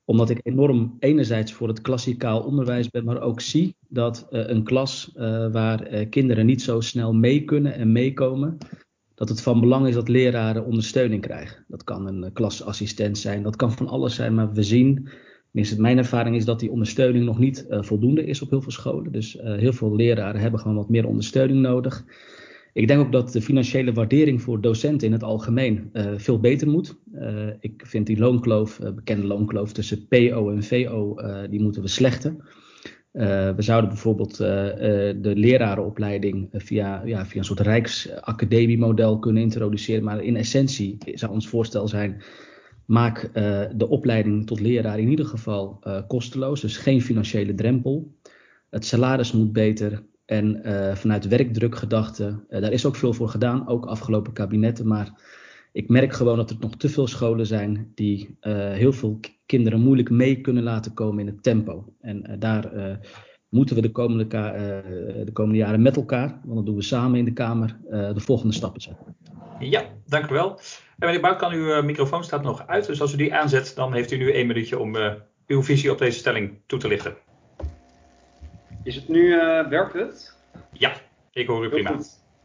omdat ik enorm enerzijds voor het klassikaal onderwijs ben, maar ook zie dat een klas waar kinderen niet zo snel mee kunnen en meekomen, dat het van belang is dat leraren ondersteuning krijgen. Dat kan een klasassistent zijn, dat kan van alles zijn, maar we zien Tenminste, mijn ervaring is dat die ondersteuning nog niet uh, voldoende is op heel veel scholen. Dus uh, heel veel leraren hebben gewoon wat meer ondersteuning nodig. Ik denk ook dat de financiële waardering voor docenten in het algemeen uh, veel beter moet. ik vind die loonkloof, bekende loonkloof tussen PO en VO, die moeten we slechten. we zouden bijvoorbeeld de lerarenopleiding via, ja, via een soort rijksacademiemodel kunnen introduceren. Maar in essentie zou ons voorstel zijn Maak uh, de opleiding tot leraar in ieder geval uh, kosteloos, dus geen financiële drempel. Het salaris moet beter en uh, vanuit werkdrukgedachte, daar is ook veel voor gedaan, ook afgelopen kabinetten. Maar ik merk gewoon dat er nog te veel scholen zijn die heel veel kinderen moeilijk mee kunnen laten komen in het tempo. En daar moeten we de komende, de komende jaren met elkaar, want dat doen we samen in de Kamer, de volgende stappen zetten. Ja, dank u wel. En meneer Bout, kan uw microfoon staat nog uit, dus als u die aanzet, dan heeft u nu één minuutje om uw visie op deze stelling toe te lichten. Is het nu, werkt het? Ja, ik hoor u prima.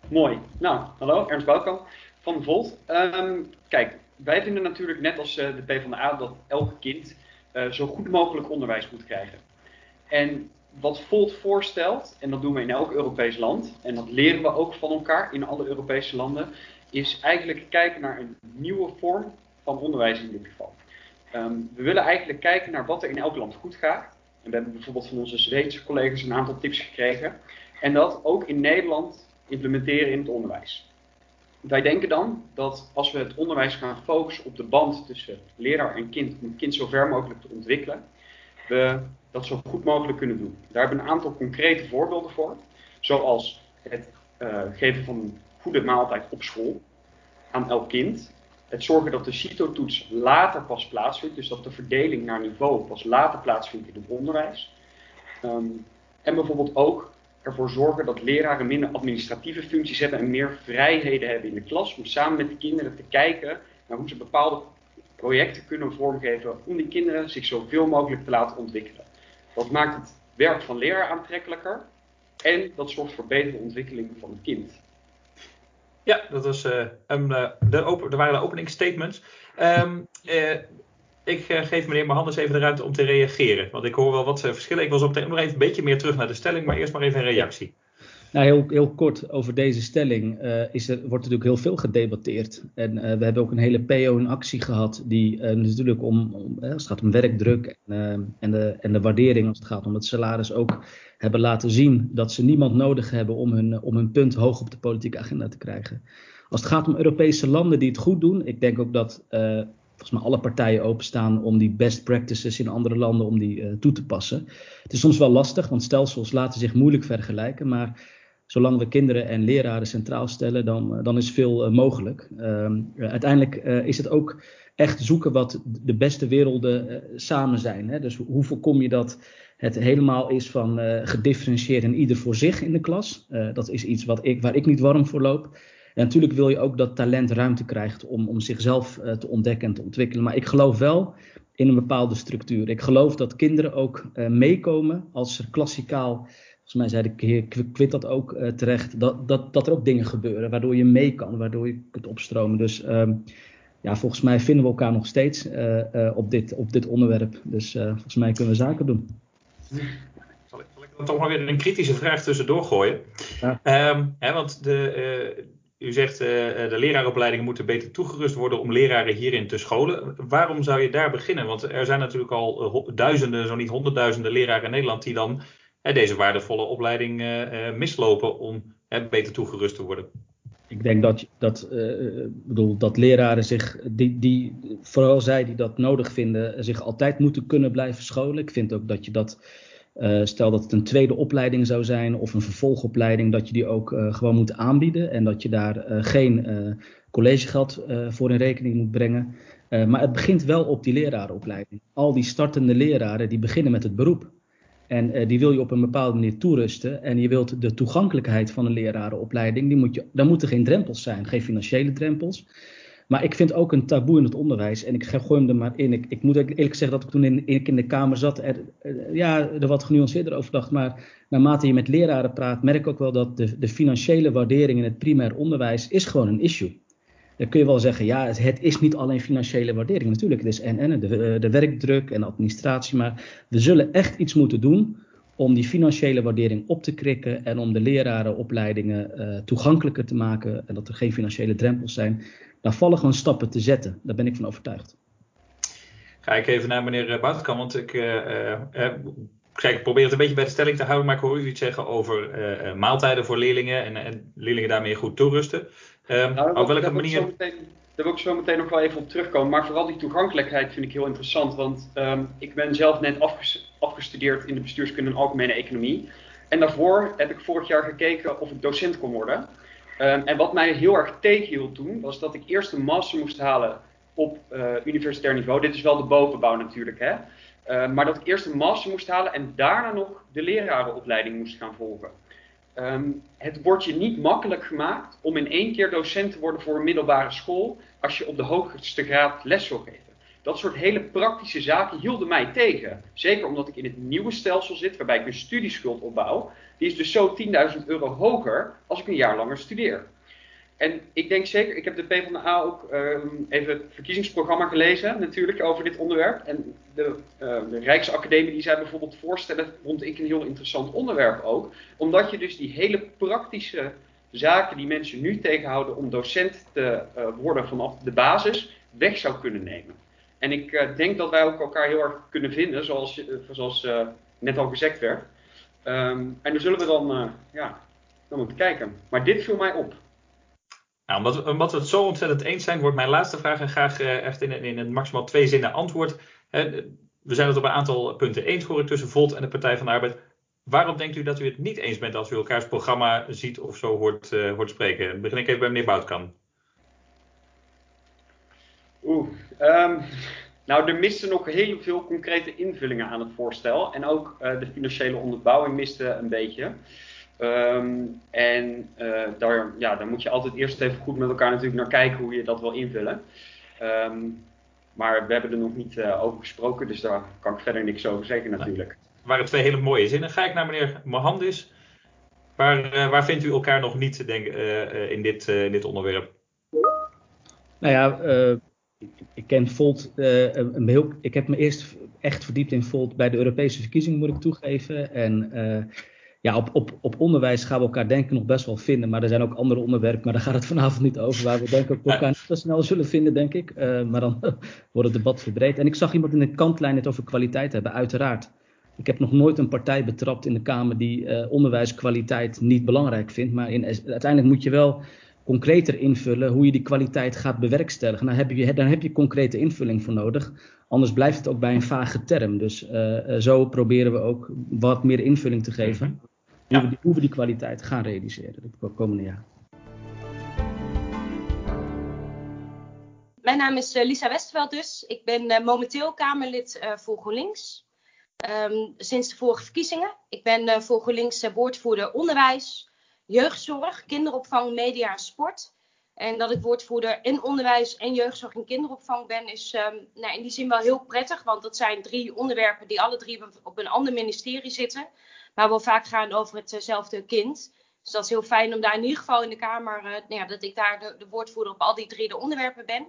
Mooi. Nou, hallo, Ernst Boutkamp van Volt. Um, kijk, wij vinden natuurlijk net als uh, de PvdA dat elk kind uh, zo goed mogelijk onderwijs moet krijgen. En wat Volt voorstelt, en dat doen we in elk Europees land, en dat leren we ook van elkaar in alle Europese landen, is eigenlijk kijken naar een nieuwe vorm van onderwijs in dit geval. Um, we willen eigenlijk kijken naar wat er in elk land goed gaat. En we hebben bijvoorbeeld van onze Zweedse collega's een aantal tips gekregen. En dat ook in Nederland implementeren in het onderwijs. Wij denken dan dat als we het onderwijs gaan focussen op de band tussen leraar en kind, om het kind zo ver mogelijk te ontwikkelen, we dat zo goed mogelijk kunnen doen. Daar hebben we een aantal concrete voorbeelden voor, zoals het uh, geven van goede maaltijd op school aan elk kind. Het zorgen dat de CITO-toets later pas plaatsvindt, dus dat de verdeling naar niveau pas later plaatsvindt in het onderwijs. Um, en bijvoorbeeld ook ervoor zorgen dat leraren minder administratieve functies hebben en meer vrijheden hebben in de klas om samen met de kinderen te kijken naar hoe ze bepaalde projecten kunnen vormgeven om die kinderen zich zoveel mogelijk te laten ontwikkelen. Dat maakt het werk van leraar aantrekkelijker en dat zorgt voor betere ontwikkeling van het kind. Ja, dat was een, uh, de open, er waren de openingsstatements. Um, uh, ik uh, geef meneer Mohandes even de ruimte om te reageren. Want ik hoor wel wat verschillen. Ik wil zo meteen nog even een beetje meer terug naar de stelling, maar eerst maar even een reactie. Nou, heel, heel kort over deze stelling. Uh, is er, wordt natuurlijk heel veel gedebatteerd. En we hebben ook een hele PO in actie gehad. Die natuurlijk om, om als het gaat om werkdruk en, en, de, en de waardering als het gaat om het salaris ook hebben laten zien dat ze niemand nodig hebben om hun, om hun punt hoog op de politieke agenda te krijgen. Als het gaat om Europese landen die het goed doen, ik denk ook dat volgens mij alle partijen openstaan om die best practices in andere landen om die toe te passen. Het is soms wel lastig, want stelsels laten zich moeilijk vergelijken, maar zolang we kinderen en leraren centraal stellen, dan, uh, dan is veel uh, mogelijk. Ehm, uiteindelijk is het ook echt zoeken wat de beste werelden samen zijn. Hè? Dus hoe voorkom je dat het helemaal is van gedifferentieerd en ieder voor zich in de klas? dat is iets wat ik, waar ik niet warm voor loop. En natuurlijk wil je ook dat talent ruimte krijgt om, om zichzelf te ontdekken en te ontwikkelen. Maar ik geloof wel in een bepaalde structuur. Ik geloof dat kinderen ook meekomen als er klassikaal, volgens mij zei de heer Kwit dat ook uh, terecht, dat, dat, dat er ook dingen gebeuren waardoor je mee kan, waardoor je kunt opstromen. Dus um, ja, volgens mij vinden we elkaar nog steeds op, dit, op dit onderwerp. Dus volgens mij kunnen we zaken doen. Zal ik, zal ik dan toch maar weer een kritische vraag tussendoor gooien? Ja. Um, hè, want de, u zegt de leraaropleidingen moeten beter toegerust worden om leraren hierin te scholen. Waarom zou je daar beginnen? Want er zijn natuurlijk al duizenden, zo niet honderdduizenden leraren in Nederland die dan deze waardevolle opleiding mislopen om beter toegerust te worden. Ik denk dat, dat, bedoel, dat leraren zich, die, die, vooral zij die dat nodig vinden, zich altijd moeten kunnen blijven scholen. Ik vind ook dat je dat uh, stel dat het een tweede opleiding zou zijn of een vervolgopleiding, dat je die ook uh, gewoon moet aanbieden en dat je daar uh, geen collegegeld voor in rekening moet brengen. maar het begint wel op die lerarenopleiding. Al die startende leraren die beginnen met het beroep. En die wil je op een bepaalde manier toerusten. En je wilt de toegankelijkheid van een lerarenopleiding, die moet je, daar moeten geen drempels zijn, geen financiële drempels. Maar ik vind ook een taboe in het onderwijs. En ik gooi hem er maar in. Ik, ik moet eerlijk zeggen dat ik toen in, ik in de Kamer zat, er, ja, er wat genuanceerder over dacht. Maar naarmate je met leraren praat, merk ik ook wel dat de, de financiële waardering in het primair onderwijs is gewoon een issue. Dan kun je wel zeggen, ja, het, is niet alleen financiële waardering. Natuurlijk, het is en, en de, de werkdruk en administratie. Maar we zullen echt iets moeten doen om die financiële waardering op te krikken en om de lerarenopleidingen uh, toegankelijker te maken en dat er geen financiële drempels zijn. Daar vallen gewoon stappen te zetten. Daar ben ik van overtuigd. Ga ik even naar meneer Boutkamp, want ik, probeer het een beetje bij de stelling te houden, maar ik hoor u iets zeggen over maaltijden voor leerlingen en, en, leerlingen daarmee goed toerusten. Um, nou, op welke manier... Meteen, daar wil ik zo meteen nog wel even op terugkomen. Maar vooral die toegankelijkheid vind ik heel interessant. Want um, ik ben zelf net afgestudeerd in de bestuurskunde en algemene economie. En daarvoor heb ik vorig jaar gekeken of ik docent kon worden. Um, en wat mij heel erg tegenhield toen, was dat ik eerst een master moest halen op uh, universitair niveau. Dit is wel de bovenbouw natuurlijk, hè. maar dat ik eerst een master moest halen en daarna nog de lerarenopleiding moest gaan volgen. Ehm, het wordt je niet makkelijk gemaakt om in één keer docent te worden voor een middelbare school als je op de hoogste graad les wil geven. Dat soort hele praktische zaken hielden mij tegen. Zeker omdat ik in het nieuwe stelsel zit waarbij ik mijn studieschuld opbouw. Die is dus zo 10.000 euro hoger als ik een jaar langer studeer. En ik denk zeker, ik heb de PvdA ook um, even het verkiezingsprogramma gelezen, natuurlijk, over dit onderwerp. En de, uh, de Rijksacademie die zij bijvoorbeeld voorstellen, vond ik een heel interessant onderwerp ook. Omdat je dus die hele praktische zaken die mensen nu tegenhouden om docent te uh, worden vanaf de basis, weg zou kunnen nemen. En ik uh, denk dat wij ook elkaar heel erg kunnen vinden, zoals, zoals net al gezegd werd. Um, en daar zullen we dan, ja, dan moeten kijken. Maar dit viel mij op. Nou, omdat, omdat, we het zo ontzettend eens zijn, wordt mijn laatste vraag en graag uh, echt in, in, een maximaal twee zinnen antwoord. we zijn het op een aantal punten eens, hoor tussen Volt en de Partij van de Arbeid. Waarom denkt u dat u het niet eens bent als u elkaars programma ziet of zo hoort, uh, hoort spreken? Begin ik even bij meneer Boutkan. Oeh, um, nou er misten nog heel veel concrete invullingen aan het voorstel. En ook de financiële onderbouwing miste een beetje. Um, en uh, daar, ja, daar moet je altijd eerst even goed met elkaar natuurlijk naar kijken hoe je dat wil invullen. Um, maar we hebben er nog niet uh, over gesproken, dus daar kan ik verder niks over zeggen natuurlijk. Het waren twee hele mooie zinnen. Ga ik naar meneer Mohandis. Waar, uh, waar vindt u elkaar nog niet denk, in, dit, in dit onderwerp? Nou ja, ik, ik, ken Volt een heel, ik heb me eerst echt verdiept in Volt bij de Europese verkiezingen, moet ik toegeven. En ja, op, op, op onderwijs gaan we elkaar denken nog best wel vinden. Maar er zijn ook andere onderwerpen, maar daar gaat het vanavond niet over. Waar we denken ook elkaar niet zo snel zullen vinden, denk ik. Uh, maar dan wordt het debat verbreed. En ik zag iemand in de kantlijn het over kwaliteit hebben, uiteraard. Ik heb nog nooit een partij betrapt in de Kamer die uh, onderwijskwaliteit niet belangrijk vindt. Maar in, uiteindelijk moet je wel concreter invullen hoe je die kwaliteit gaat bewerkstelligen. Nou, heb je, dan heb je concrete invulling voor nodig. Anders blijft het ook bij een vage term. Dus uh, zo proberen we ook wat meer invulling te geven. Hoe, we die, hoe we die kwaliteit gaan realiseren de komende jaar. Mijn naam is uh, Lisa Westerveld dus. Ik ben uh, momenteel Kamerlid uh, voor GroenLinks. Um, sinds de vorige verkiezingen. Ik ben voor GroenLinks woordvoerder onderwijs, jeugdzorg, kinderopvang, media en sport. En dat ik woordvoerder in onderwijs en jeugdzorg en kinderopvang ben, is um, nou, in die zin wel heel prettig. Want dat zijn drie onderwerpen die alle drie op een ander ministerie zitten maar wel vaak gaan over hetzelfde kind. Dus dat is heel fijn om daar in ieder geval in de Kamer, uh, nou ja, dat ik daar de, de, woordvoerder op al die drie de onderwerpen ben.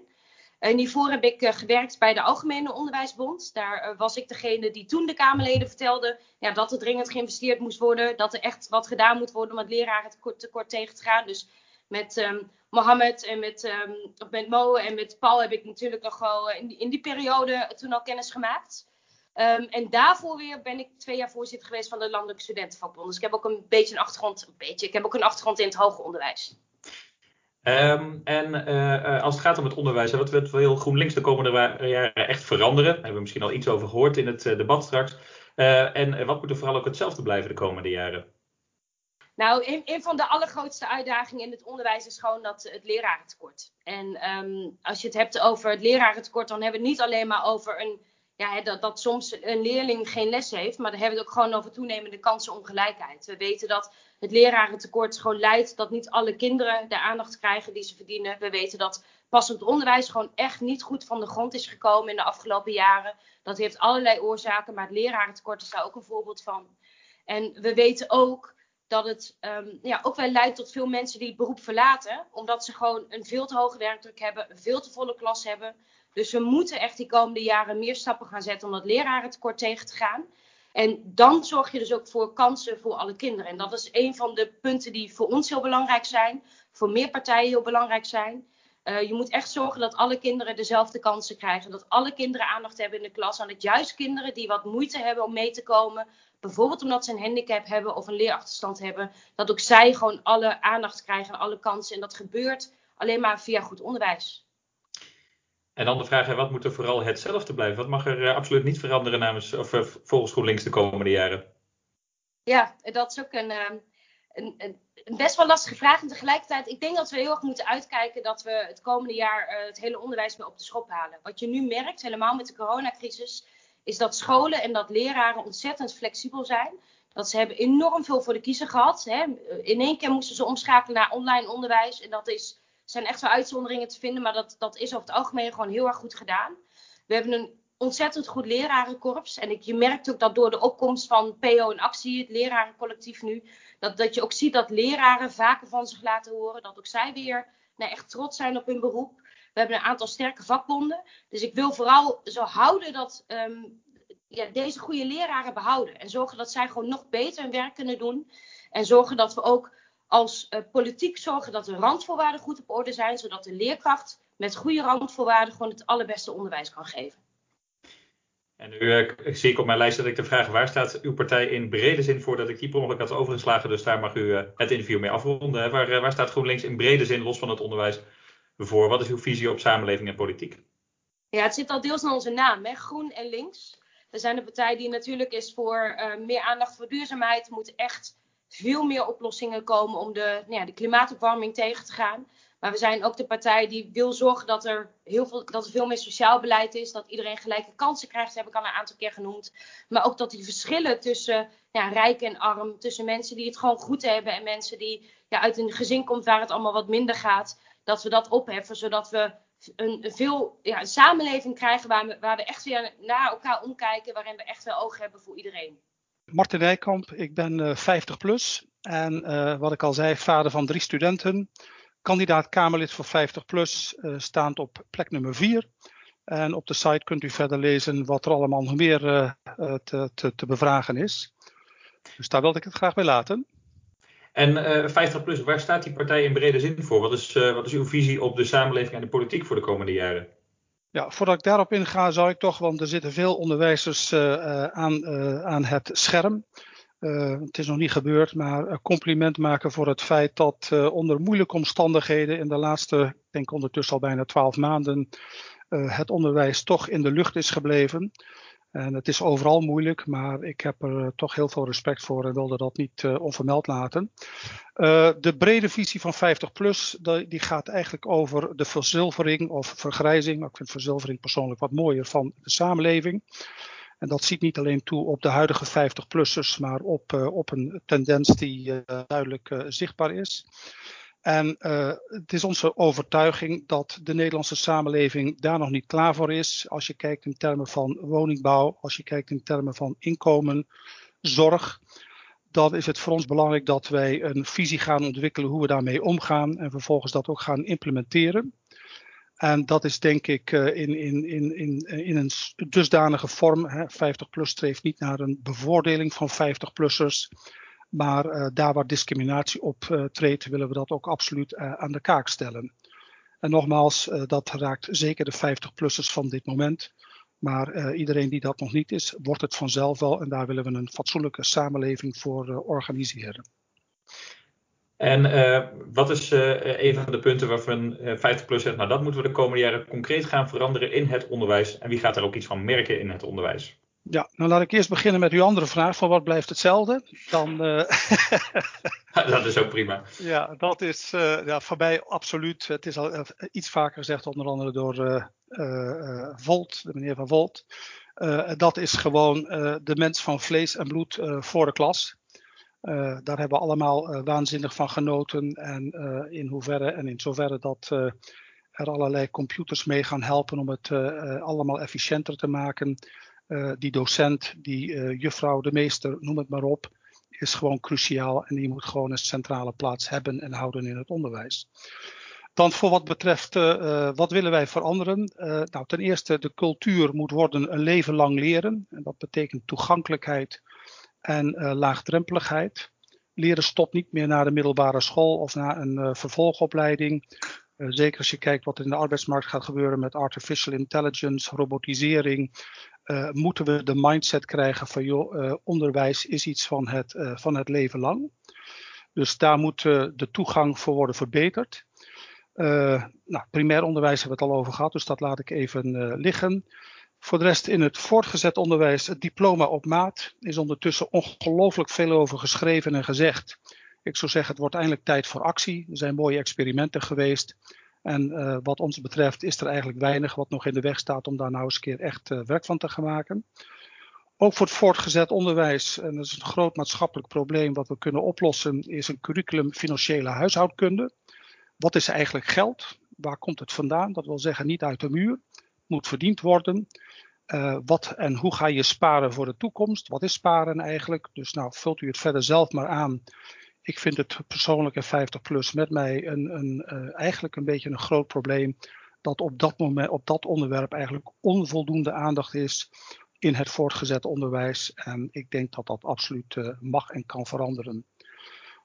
En hiervoor heb ik uh, gewerkt bij de Algemene Onderwijsbond. Daar uh, was ik degene die toen de Kamerleden vertelde ja, dat er dringend geïnvesteerd moest worden. Dat er echt wat gedaan moet worden om het leraren tekort, tekort tegen te gaan. Dus met um, Mohammed en met, um, en met Paul heb ik natuurlijk nog wel in, in die periode toen al kennis gemaakt. Um, en daarvoor weer ben ik twee jaar voorzitter geweest van de Landelijke Studentenvakbond. Dus ik heb ook een beetje een achtergrond, een beetje, ik heb ook een achtergrond in het hoger onderwijs. Um, en uh, als het gaat om het onderwijs, wat, wil GroenLinks de komende jaren echt veranderen? Daar hebben we misschien al iets over gehoord in het debat straks. En wat moet er vooral ook hetzelfde blijven de komende jaren? Nou, een, van de allergrootste uitdagingen in het onderwijs is gewoon dat het lerarentekort. En um, als je het hebt over het lerarentekort, dan hebben we het niet alleen maar over een ja, dat, dat soms een leerling geen les heeft. Maar dan hebben we het ook gewoon over toenemende kansenongelijkheid. We weten dat het lerarentekort gewoon leidt dat niet alle kinderen de aandacht krijgen die ze verdienen. We weten dat passend onderwijs gewoon echt niet goed van de grond is gekomen in de afgelopen jaren. Dat heeft allerlei oorzaken, maar het lerarentekort is daar ook een voorbeeld van. En we weten ook dat het um, ja, ook wel leidt tot veel mensen die het beroep verlaten. Omdat ze gewoon een veel te hoge werkdruk hebben, een veel te volle klas hebben. Dus we moeten echt die komende jaren meer stappen gaan zetten om dat lerarentekort tegen te gaan. En dan zorg je dus ook voor kansen voor alle kinderen. En dat is een van de punten die voor ons heel belangrijk zijn, voor meer partijen heel belangrijk zijn. Uh, je moet echt zorgen dat alle kinderen dezelfde kansen krijgen. Dat alle kinderen aandacht hebben in de klas. En dat juist kinderen die wat moeite hebben om mee te komen, bijvoorbeeld omdat ze een handicap hebben of een leerachterstand hebben, dat ook zij gewoon alle aandacht krijgen en alle kansen. En dat gebeurt alleen maar via goed onderwijs. En dan de vraag, wat moet er vooral hetzelfde blijven? Wat mag er uh, absoluut niet veranderen namens, of, uh, volgens GroenLinks de komende jaren? Ja, dat is ook een, een, een, best wel lastige vraag. En tegelijkertijd, ik denk dat we heel erg moeten uitkijken dat we het komende jaar uh, het hele onderwijs weer op de schop halen. Wat je nu merkt, helemaal met de coronacrisis, is dat scholen en dat leraren ontzettend flexibel zijn. Dat ze hebben enorm veel voor de kiezer gehad. Hè. In één keer moesten ze omschakelen naar online onderwijs. En dat is, zijn echt wel uitzonderingen te vinden, maar dat, dat is over het algemeen gewoon heel erg goed gedaan. We hebben een ontzettend goed lerarenkorps. En ik, je merkt ook dat door de opkomst van PO in actie, het lerarencollectief nu, dat, dat je ook ziet dat leraren vaker van zich laten horen. Dat ook zij weer nou, echt trots zijn op hun beroep. We hebben een aantal sterke vakbonden. Dus ik wil vooral zo houden dat ehm, ja, deze goede leraren behouden. En zorgen dat zij gewoon nog beter hun werk kunnen doen. En zorgen dat we ook als uh, politiek zorgen dat de randvoorwaarden goed op orde zijn. Zodat de leerkracht met goede randvoorwaarden gewoon het allerbeste onderwijs kan geven. En nu uh, zie ik op mijn lijst dat ik de vraag waar staat uw partij in brede zin voor dat ik die per ongeluk had overgeslagen. Dus daar mag u uh, het interview mee afronden. Waar, waar staat GroenLinks in brede zin, los van het onderwijs, voor? Wat is uw visie op samenleving en politiek? Ja, het zit al deels in onze naam, hè? groen en links. We zijn een partij die natuurlijk is voor meer aandacht voor duurzaamheid. Moeten echt veel meer oplossingen komen om de, nou ja, de klimaatopwarming tegen te gaan. Maar we zijn ook de partij die wil zorgen dat er, heel veel, dat er veel meer sociaal beleid is. Dat iedereen gelijke kansen krijgt, dat heb ik al een aantal keer genoemd. Maar ook dat die verschillen tussen ja, rijk en arm, tussen mensen die het gewoon goed hebben en mensen die ja, uit een gezin komt waar het allemaal wat minder gaat. Dat we dat opheffen, zodat we een, veel ja, een samenleving krijgen waar we, waar we echt weer naar elkaar omkijken, waarin we echt wel oog hebben voor iedereen. Martin Rijkamp, ik ben uh, 50 plus en uh, wat ik al zei, vader van drie studenten. Kandidaat Kamerlid voor 50 plus, uh, staand op plek nummer 4. En op de site kunt u verder lezen wat er allemaal nog meer te, te, te bevragen is. Dus daar wilde ik het graag bij laten. En uh, 50 plus, waar staat die partij in brede zin voor? Wat is, wat is uw visie op de samenleving en de politiek voor de komende jaren? Ja, voordat ik daarop inga, zou ik toch, want er zitten veel onderwijzers aan, aan het scherm. Het is nog niet gebeurd, maar compliment maken voor het feit dat onder moeilijke omstandigheden in de laatste, ik denk ondertussen al bijna twaalf maanden, het onderwijs toch in de lucht is gebleven. En het is overal moeilijk, maar ik heb er toch heel veel respect voor en wilde dat niet onvermeld laten. De brede visie van 50 plus, die, gaat eigenlijk over de verzilvering of vergrijzing. Ik vind verzilvering persoonlijk wat mooier van de samenleving. En dat ziet niet alleen toe op de huidige 50-plussers, maar op, op een tendens die duidelijk zichtbaar is. En het is onze overtuiging dat de Nederlandse samenleving daar nog niet klaar voor is. Als je kijkt in termen van woningbouw, als je kijkt in termen van inkomen, zorg. Dan is het voor ons belangrijk dat wij een visie gaan ontwikkelen hoe we daarmee omgaan en vervolgens dat ook gaan implementeren. En dat is denk ik uh, in, in, in, in, in een dusdanige vorm. Hè, 50 plus streeft niet naar een bevoordeling van 50-plussers. Maar uh, daar waar discriminatie optreedt, uh, willen we dat ook absoluut uh, aan de kaak stellen. En nogmaals, dat raakt zeker de 50-plussers van dit moment. Maar iedereen die dat nog niet is, wordt het vanzelf wel. En daar willen we een fatsoenlijke samenleving voor organiseren. En wat is een van de punten waarvan 50PLUS zegt, nou dat moeten we de komende jaren concreet gaan veranderen in het onderwijs. En wie gaat daar ook iets van merken in het onderwijs? Ja, nou laat ik eerst beginnen met uw andere vraag van wat blijft hetzelfde. Dan, dat is ook prima. Ja, dat is ja, voor mij absoluut. Het is al iets vaker gezegd, onder andere door Volt, de meneer van Volt. dat is gewoon de mens van vlees en bloed voor de klas. Daar hebben we allemaal waanzinnig van genoten. En in hoeverre en in zoverre dat er allerlei computers mee gaan helpen om het allemaal efficiënter te maken die docent, die juffrouw, de meester, noem het maar op, is gewoon cruciaal en die moet gewoon een centrale plaats hebben en houden in het onderwijs. Dan voor wat betreft wat willen wij veranderen? nou, ten eerste, de cultuur moet worden een leven lang leren. En dat betekent toegankelijkheid en laagdrempeligheid. Leren stopt niet meer naar de middelbare school of naar een vervolgopleiding. Uh, zeker als je kijkt wat er in de arbeidsmarkt gaat gebeuren met artificial intelligence, robotisering, moeten we de mindset krijgen van joh, onderwijs is iets van het, van het leven lang. Dus daar moet de toegang voor worden verbeterd. nou, primair onderwijs hebben we het al over gehad, dus dat laat ik even liggen. Voor de rest in het voortgezet onderwijs, het diploma op maat, is ondertussen ongelooflijk veel over geschreven en gezegd. Ik zou zeggen, het wordt eindelijk tijd voor actie. Er zijn mooie experimenten geweest. En uh, wat ons betreft is er eigenlijk weinig wat nog in de weg staat om daar nou eens een keer echt uh, werk van te gaan maken. Ook voor het voortgezet onderwijs, en dat is een groot maatschappelijk probleem wat we kunnen oplossen, is een curriculum financiële huishoudkunde. Wat is eigenlijk geld? Waar komt het vandaan? Dat wil zeggen niet uit de muur, moet verdiend worden. Uh, wat en hoe ga je sparen voor de toekomst? Wat is sparen eigenlijk? Dus nou, vult u het verder zelf maar aan. Ik vind het persoonlijk 50 plus met mij een, een, uh, eigenlijk een beetje een groot probleem. Dat op dat, moment, op dat onderwerp eigenlijk onvoldoende aandacht is in het voortgezet onderwijs. En ik denk dat dat absoluut uh, mag en kan veranderen.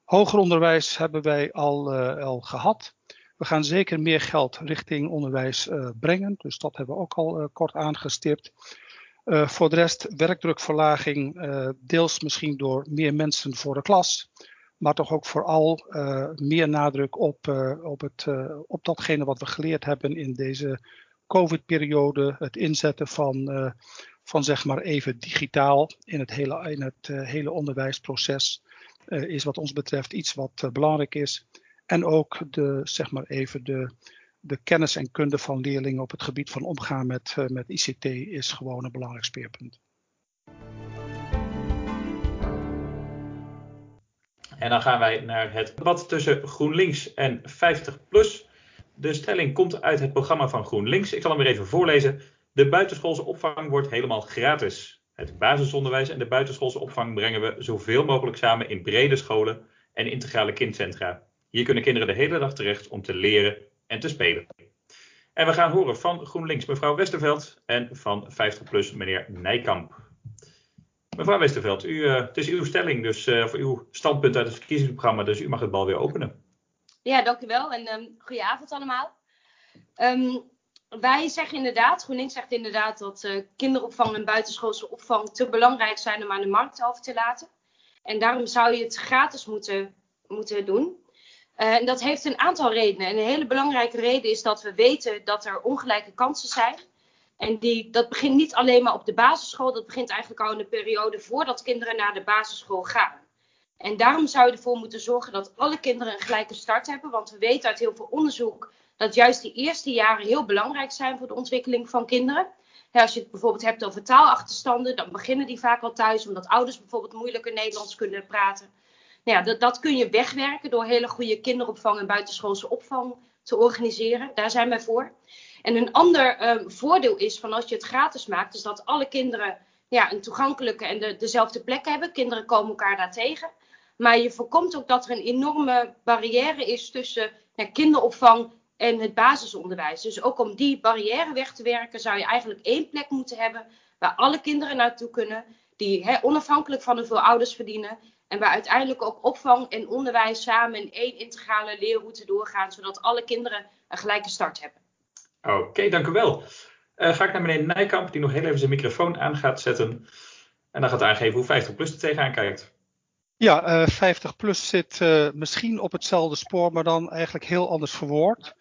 Hoger onderwijs hebben wij al, al gehad. We gaan zeker meer geld richting onderwijs uh, brengen. Dus dat hebben we ook al uh, kort aangestipt. Uh, voor de rest werkdrukverlaging, deels misschien door meer mensen voor de klas. Maar toch ook vooral meer nadruk op, op, het, op datgene wat we geleerd hebben in deze COVID-periode. Het inzetten van, van zeg maar even digitaal in het hele, in het, hele onderwijsproces. is wat ons betreft iets wat belangrijk is. En ook de, zeg maar even de, de kennis en kunde van leerlingen op het gebied van omgaan met, uh, met ICT is gewoon een belangrijk speerpunt. En dan gaan wij naar het debat tussen GroenLinks en 50PLUS. De stelling komt uit het programma van GroenLinks. Ik zal hem weer even voorlezen. De buitenschoolse opvang wordt helemaal gratis. Het basisonderwijs en de buitenschoolse opvang brengen we zoveel mogelijk samen in brede scholen en integrale kindcentra. Hier kunnen kinderen de hele dag terecht om te leren en te spelen. En we gaan horen van GroenLinks mevrouw Westerveld en van 50PLUS meneer Nijkamp. Mevrouw Westerveld, u, uh, het is uw stelling, dus uh, voor uw standpunt uit het verkiezingsprogramma, dus u mag het bal weer openen. Ja, dank u wel en um, goedenavond allemaal. Um, wij zeggen inderdaad, GroenLinks zegt inderdaad dat uh, kinderopvang en buitenschoolse opvang te belangrijk zijn om aan de markt over te laten. En daarom zou je het gratis moeten, moeten doen. Uh, en dat heeft een aantal redenen. En een hele belangrijke reden is dat we weten dat er ongelijke kansen zijn. En die, dat begint niet alleen maar op de basisschool, dat begint eigenlijk al in de periode voordat kinderen naar de basisschool gaan. En daarom zou je ervoor moeten zorgen dat alle kinderen een gelijke start hebben. Want we weten uit heel veel onderzoek dat juist die eerste jaren heel belangrijk zijn voor de ontwikkeling van kinderen. Als je het bijvoorbeeld hebt over taalachterstanden, dan beginnen die vaak al thuis, omdat ouders bijvoorbeeld moeilijker Nederlands kunnen praten. Nou ja, dat, kun je wegwerken door hele goede kinderopvang en buitenschoolse opvang te organiseren. Daar zijn wij voor. En een ander um, voordeel is van als je het gratis maakt, is dat alle kinderen ja, een toegankelijke en de, dezelfde plek hebben. Kinderen komen elkaar daar tegen. Maar je voorkomt ook dat er een enorme barrière is tussen ja, kinderopvang en het basisonderwijs. Dus ook om die barrière weg te werken, zou je eigenlijk één plek moeten hebben waar alle kinderen naartoe kunnen, die onafhankelijk van hoeveel ouders verdienen en waar uiteindelijk ook opvang en onderwijs samen in één integrale leerroute doorgaan, zodat alle kinderen een gelijke start hebben. Oké, okay, dank u wel. Uh, ga ik naar meneer Nijkamp, die nog heel even zijn microfoon aan gaat zetten. En dan gaat aangeven hoe 50 plus er tegenaan kijkt. Ja, uh, 50 plus zit uh, misschien op hetzelfde spoor, maar dan eigenlijk heel anders verwoord.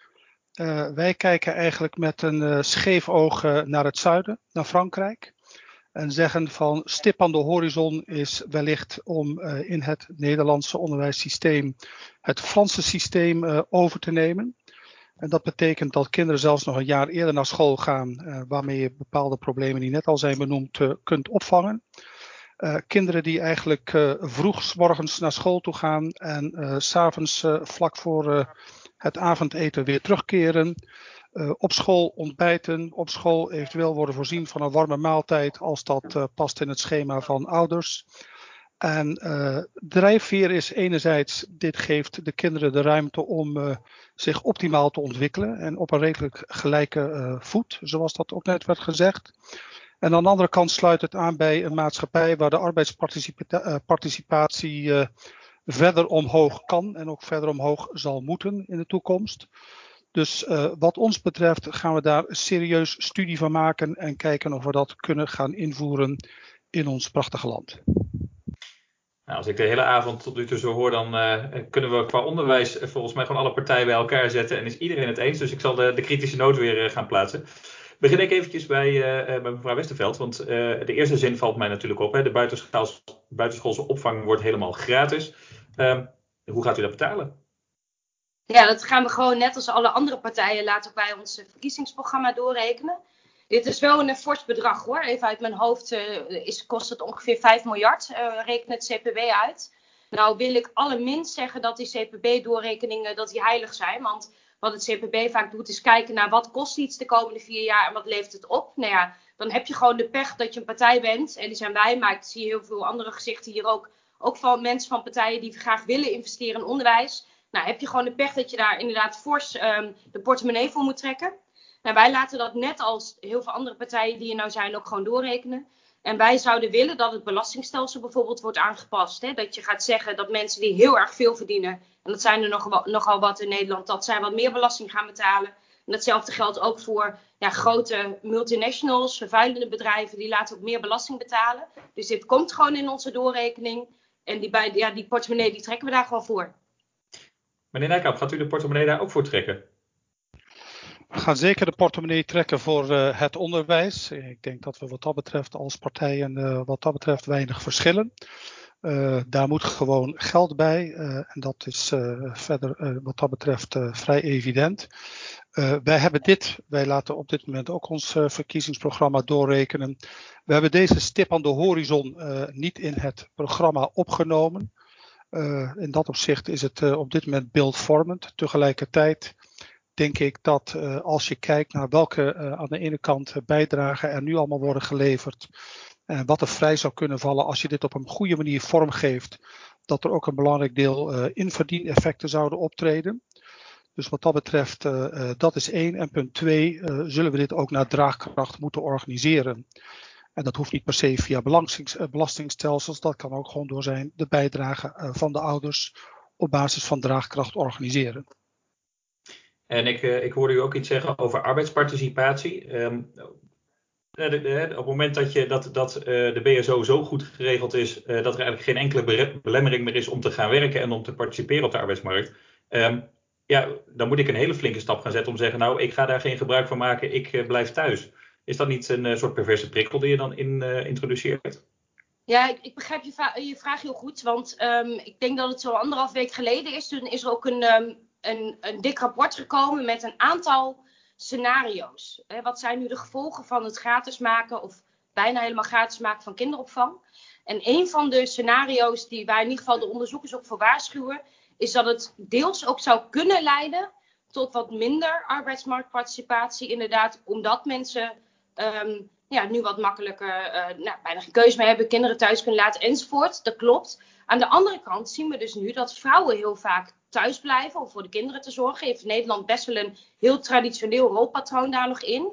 Uh, wij kijken eigenlijk met een scheef oog naar het zuiden, naar Frankrijk en zeggen van stip aan de horizon is wellicht om uh, in het Nederlandse onderwijssysteem het Franse systeem uh, over te nemen. En dat betekent dat kinderen zelfs nog een jaar eerder naar school gaan, uh, waarmee je bepaalde problemen die net al zijn benoemd kunt opvangen. kinderen die eigenlijk vroeg morgens naar school toe gaan en s'avonds vlak voor het avondeten weer terugkeren. Uh, op school ontbijten, op school eventueel worden voorzien van een warme maaltijd als dat uh, past in het schema van ouders. En uh, drijfveer is enerzijds, dit geeft de kinderen de ruimte om zich optimaal te ontwikkelen en op een redelijk gelijke voet, zoals dat ook net werd gezegd. En aan de andere kant sluit het aan bij een maatschappij waar de arbeidsparticipatie verder omhoog kan en ook verder omhoog zal moeten in de toekomst. Dus uh, wat ons betreft gaan we daar serieus studie van maken en kijken of we dat kunnen gaan invoeren in ons prachtige land. Nou, als ik de hele avond tot nu toe zo hoor, dan uh, kunnen we qua onderwijs volgens mij gewoon alle partijen bij elkaar zetten en is iedereen het eens. Dus ik zal de, de kritische noot weer gaan plaatsen. Begin ik eventjes bij, mevrouw Westerveld, want de eerste zin valt mij natuurlijk op. Hè. De buitenschoolse, buitenschoolse opvang wordt helemaal gratis. Ehm, hoe gaat u dat betalen? Ja, dat gaan we gewoon net als alle andere partijen laten wij ons verkiezingsprogramma doorrekenen. Dit is wel een fors bedrag hoor. Even uit mijn hoofd is, kost het ongeveer 5 miljard, reken het CPB uit. Nou wil ik allerminst zeggen dat die CPB-doorrekeningen dat die heilig zijn. Want wat het CPB vaak doet is kijken naar wat kost iets de komende vier jaar en wat levert het op. Nou ja, dan heb je gewoon de pech dat je een partij bent. En die zijn wij, maar ik zie heel veel andere gezichten hier ook. Ook van mensen van partijen die graag willen investeren in onderwijs. Nou, heb je gewoon de pech dat je daar inderdaad fors um, de portemonnee voor moet trekken. Nou, wij laten dat net als heel veel andere partijen die er nou zijn ook gewoon doorrekenen. En wij zouden willen dat het belastingstelsel bijvoorbeeld wordt aangepast. Hè? Dat je gaat zeggen dat mensen die heel erg veel verdienen, en dat zijn er nog, nogal wat in Nederland, dat zij wat meer belasting gaan betalen. En datzelfde geldt ook voor ja, grote multinationals, vervuilende bedrijven, die laten ook meer belasting betalen. Dus dit komt gewoon in onze doorrekening. En die, bij, ja, die portemonnee die trekken we daar gewoon voor. Meneer Nijkamp, gaat u de portemonnee daar ook voor trekken? We gaan zeker de portemonnee trekken voor uh, het onderwijs. Ik denk dat we wat dat betreft als partijen uh, wat dat betreft weinig verschillen. Uh, daar moet gewoon geld bij en dat is verder wat dat betreft vrij evident. wij hebben dit, wij laten op dit moment ook ons verkiezingsprogramma doorrekenen. We hebben deze stip aan de horizon niet in het programma opgenomen. In dat opzicht is het op dit moment beeldvormend. Tegelijkertijd denk ik dat uh, als je kijkt naar welke aan de ene kant bijdragen er nu allemaal worden geleverd. En wat er vrij zou kunnen vallen als je dit op een goede manier vormgeeft. Dat er ook een belangrijk deel inverdieneffecten zouden optreden. Dus wat dat betreft, dat is één. En punt twee, zullen we dit ook naar draagkracht moeten organiseren. En dat hoeft niet per se via belastingstelsels. Dat kan ook gewoon door zijn de bijdrage van de ouders op basis van draagkracht organiseren. En ik, uh, ik hoorde u ook iets zeggen over arbeidsparticipatie. Um, op het moment dat, je, dat, dat de BSO zo goed geregeld is dat er eigenlijk geen enkele belemmering meer is om te gaan werken en om te participeren op de arbeidsmarkt. Um, ja, dan moet ik een hele flinke stap gaan zetten om te zeggen, nou, ik ga daar geen gebruik van maken, ik blijf thuis. Is dat niet een soort perverse prikkel die je dan in, introduceert? Ja, ik, ik begrijp je, je, vraag heel goed. Want um, ik denk dat het zo anderhalf week geleden is. Toen is er ook een, um, een, een dik rapport gekomen met een aantal scenario's. wat zijn nu de gevolgen van het gratis maken of bijna helemaal gratis maken van kinderopvang? En een van de scenario's die wij in ieder geval de onderzoekers ook voor waarschuwen, is dat het deels ook zou kunnen leiden tot wat minder arbeidsmarktparticipatie, inderdaad, omdat mensen um, ja, nu wat makkelijker, uh, nou, bijna geen keuze meer hebben, kinderen thuis kunnen laten enzovoort. Dat klopt. Aan de andere kant zien we dus nu dat vrouwen heel vaak thuis blijven om voor de kinderen te zorgen. Heeft Nederland best wel een heel traditioneel rolpatroon daar nog in.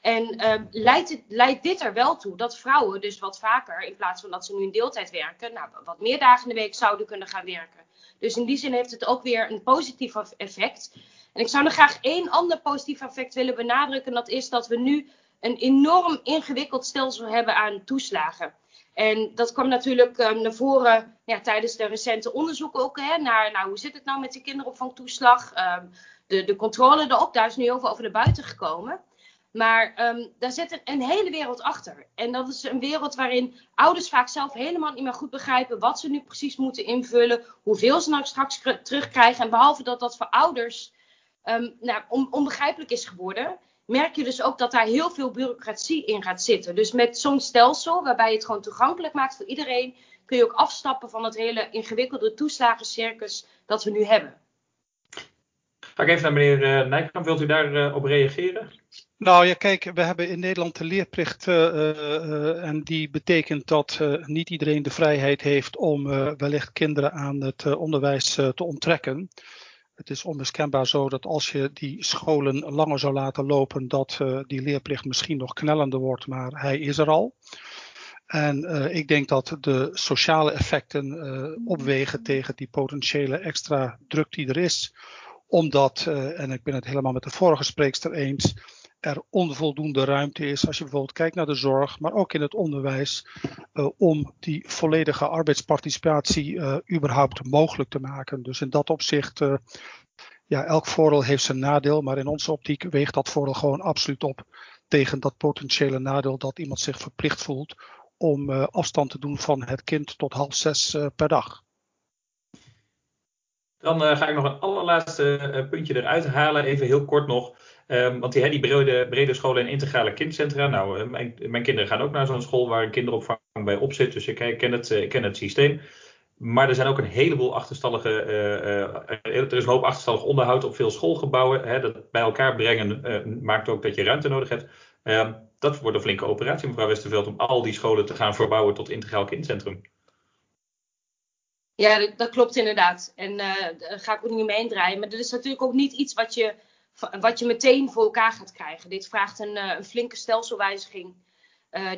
En uh, leidt, leidt, dit er wel toe dat vrouwen dus wat vaker, in plaats van dat ze nu in deeltijd werken, nou, wat meer dagen in de week zouden kunnen gaan werken. Dus in die zin heeft het ook weer een positief effect. En ik zou nog graag één ander positief effect willen benadrukken. Dat is dat we nu een enorm ingewikkeld stelsel hebben aan toeslagen. En dat kwam natuurlijk um, naar voren ja, tijdens de recente onderzoeken ook. Hè, naar nou, hoe zit het nou met de kinderopvangtoeslag? Um, de, de controle erop, daar is nu veel over naar buiten gekomen. Maar um, daar zit een, hele wereld achter. En dat is een wereld waarin ouders vaak zelf helemaal niet meer goed begrijpen wat ze nu precies moeten invullen, hoeveel ze nou straks terugkrijgen. En behalve dat dat voor ouders nou, on, onbegrijpelijk is geworden, merk je dus ook dat daar heel veel bureaucratie in gaat zitten. Dus met zo'n stelsel, waarbij je het gewoon toegankelijk maakt voor iedereen, kun je ook afstappen van het hele ingewikkelde toeslagencircus dat we nu hebben. Ga ik even naar meneer uh, Nijkamp. Wilt u daarop uh, reageren? Nou ja, kijk, we hebben in Nederland de leerplicht uh, en die betekent dat niet iedereen de vrijheid heeft om wellicht kinderen aan het onderwijs te onttrekken. Het is onmiskenbaar zo dat als je die scholen langer zou laten lopen, dat uh, die leerplicht misschien nog knellender wordt, maar hij is er al. En uh, ik denk dat de sociale effecten uh, opwegen tegen die potentiële extra druk die er is. Omdat, en ik ben het helemaal met de vorige spreekster eens, er onvoldoende ruimte is als je bijvoorbeeld kijkt naar de zorg, maar ook in het onderwijs, uh, om die volledige arbeidsparticipatie uh, überhaupt mogelijk te maken. Dus in dat opzicht, uh, ja, elk voordeel heeft zijn nadeel, maar in onze optiek weegt dat voordeel gewoon absoluut op tegen dat potentiële nadeel dat iemand zich verplicht voelt om afstand te doen van het kind tot half zes per dag. Dan ga ik nog een allerlaatste puntje eruit halen, even heel kort nog. Um, want die, die brede, brede scholen en integrale kindcentra. Nou, mijn, mijn, kinderen gaan ook naar zo'n school waar een kinderopvang bij op zit. Dus ik, ken, het, ik ken het systeem. Maar er zijn ook een heleboel achterstallige. Er is een hoop achterstallig onderhoud op veel schoolgebouwen. Dat bij elkaar brengen maakt ook dat je ruimte nodig hebt. Uh, dat wordt een flinke operatie, mevrouw Westerveld, om al die scholen te gaan verbouwen tot integraal kindcentrum. Ja, dat, dat klopt inderdaad. En daar ga ik ook niet mee draaien. Maar dat is natuurlijk ook niet iets wat je, wat je meteen voor elkaar gaat krijgen. Dit vraagt een, een flinke stelselwijziging.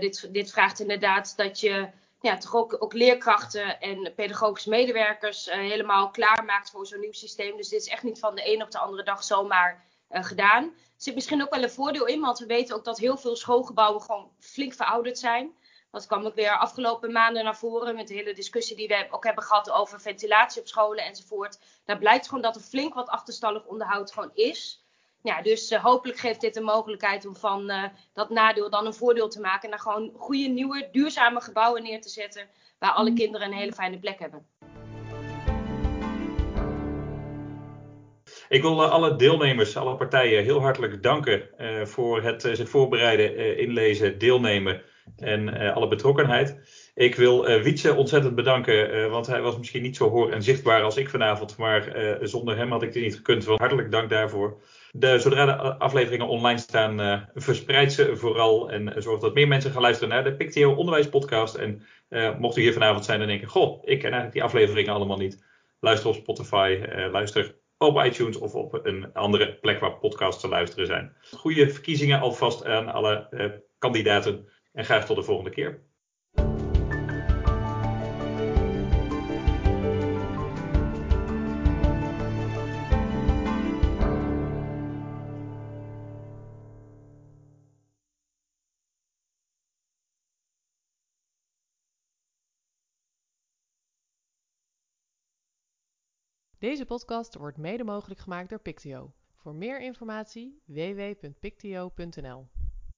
dit, dit vraagt inderdaad dat je ja, toch ook, ook leerkrachten en pedagogische medewerkers uh, helemaal klaarmaakt voor zo'n nieuw systeem. Dus dit is echt niet van de een op de andere dag zomaar gedaan. Er zit misschien ook wel een voordeel in, want we weten ook dat heel veel schoolgebouwen gewoon flink verouderd zijn. Dat kwam ook weer afgelopen maanden naar voren met de hele discussie die we ook hebben gehad over ventilatie op scholen enzovoort. Daar blijkt gewoon dat er flink wat achterstallig onderhoud gewoon is. Ja, dus uh, hopelijk geeft dit de mogelijkheid om van uh, dat nadeel dan een voordeel te maken. En daar gewoon goede, nieuwe, duurzame gebouwen neer te zetten. Waar alle mm. kinderen een hele fijne plek hebben. Ik wil uh, alle deelnemers, alle partijen heel hartelijk danken voor het zich voorbereiden, inlezen, deelnemen en alle betrokkenheid. Ik wil uh, Wietse ontzettend bedanken, want hij was misschien niet zo hoor en zichtbaar als ik vanavond. Maar zonder hem had ik dit niet gekund. hartelijk dank daarvoor. De, zodra de afleveringen online staan, uh, verspreid ze vooral en zorg dat meer mensen gaan luisteren naar de Pictio Onderwijspodcast. En uh, mocht u hier vanavond zijn en denken, goh, ik ken eigenlijk die afleveringen allemaal niet. Luister op Spotify, uh, luister op iTunes of op een andere plek waar podcasts te luisteren zijn. Goede verkiezingen alvast aan alle kandidaten en graag tot de volgende keer. Deze podcast wordt mede mogelijk gemaakt door Pictio. Voor meer informatie www.pictio.nl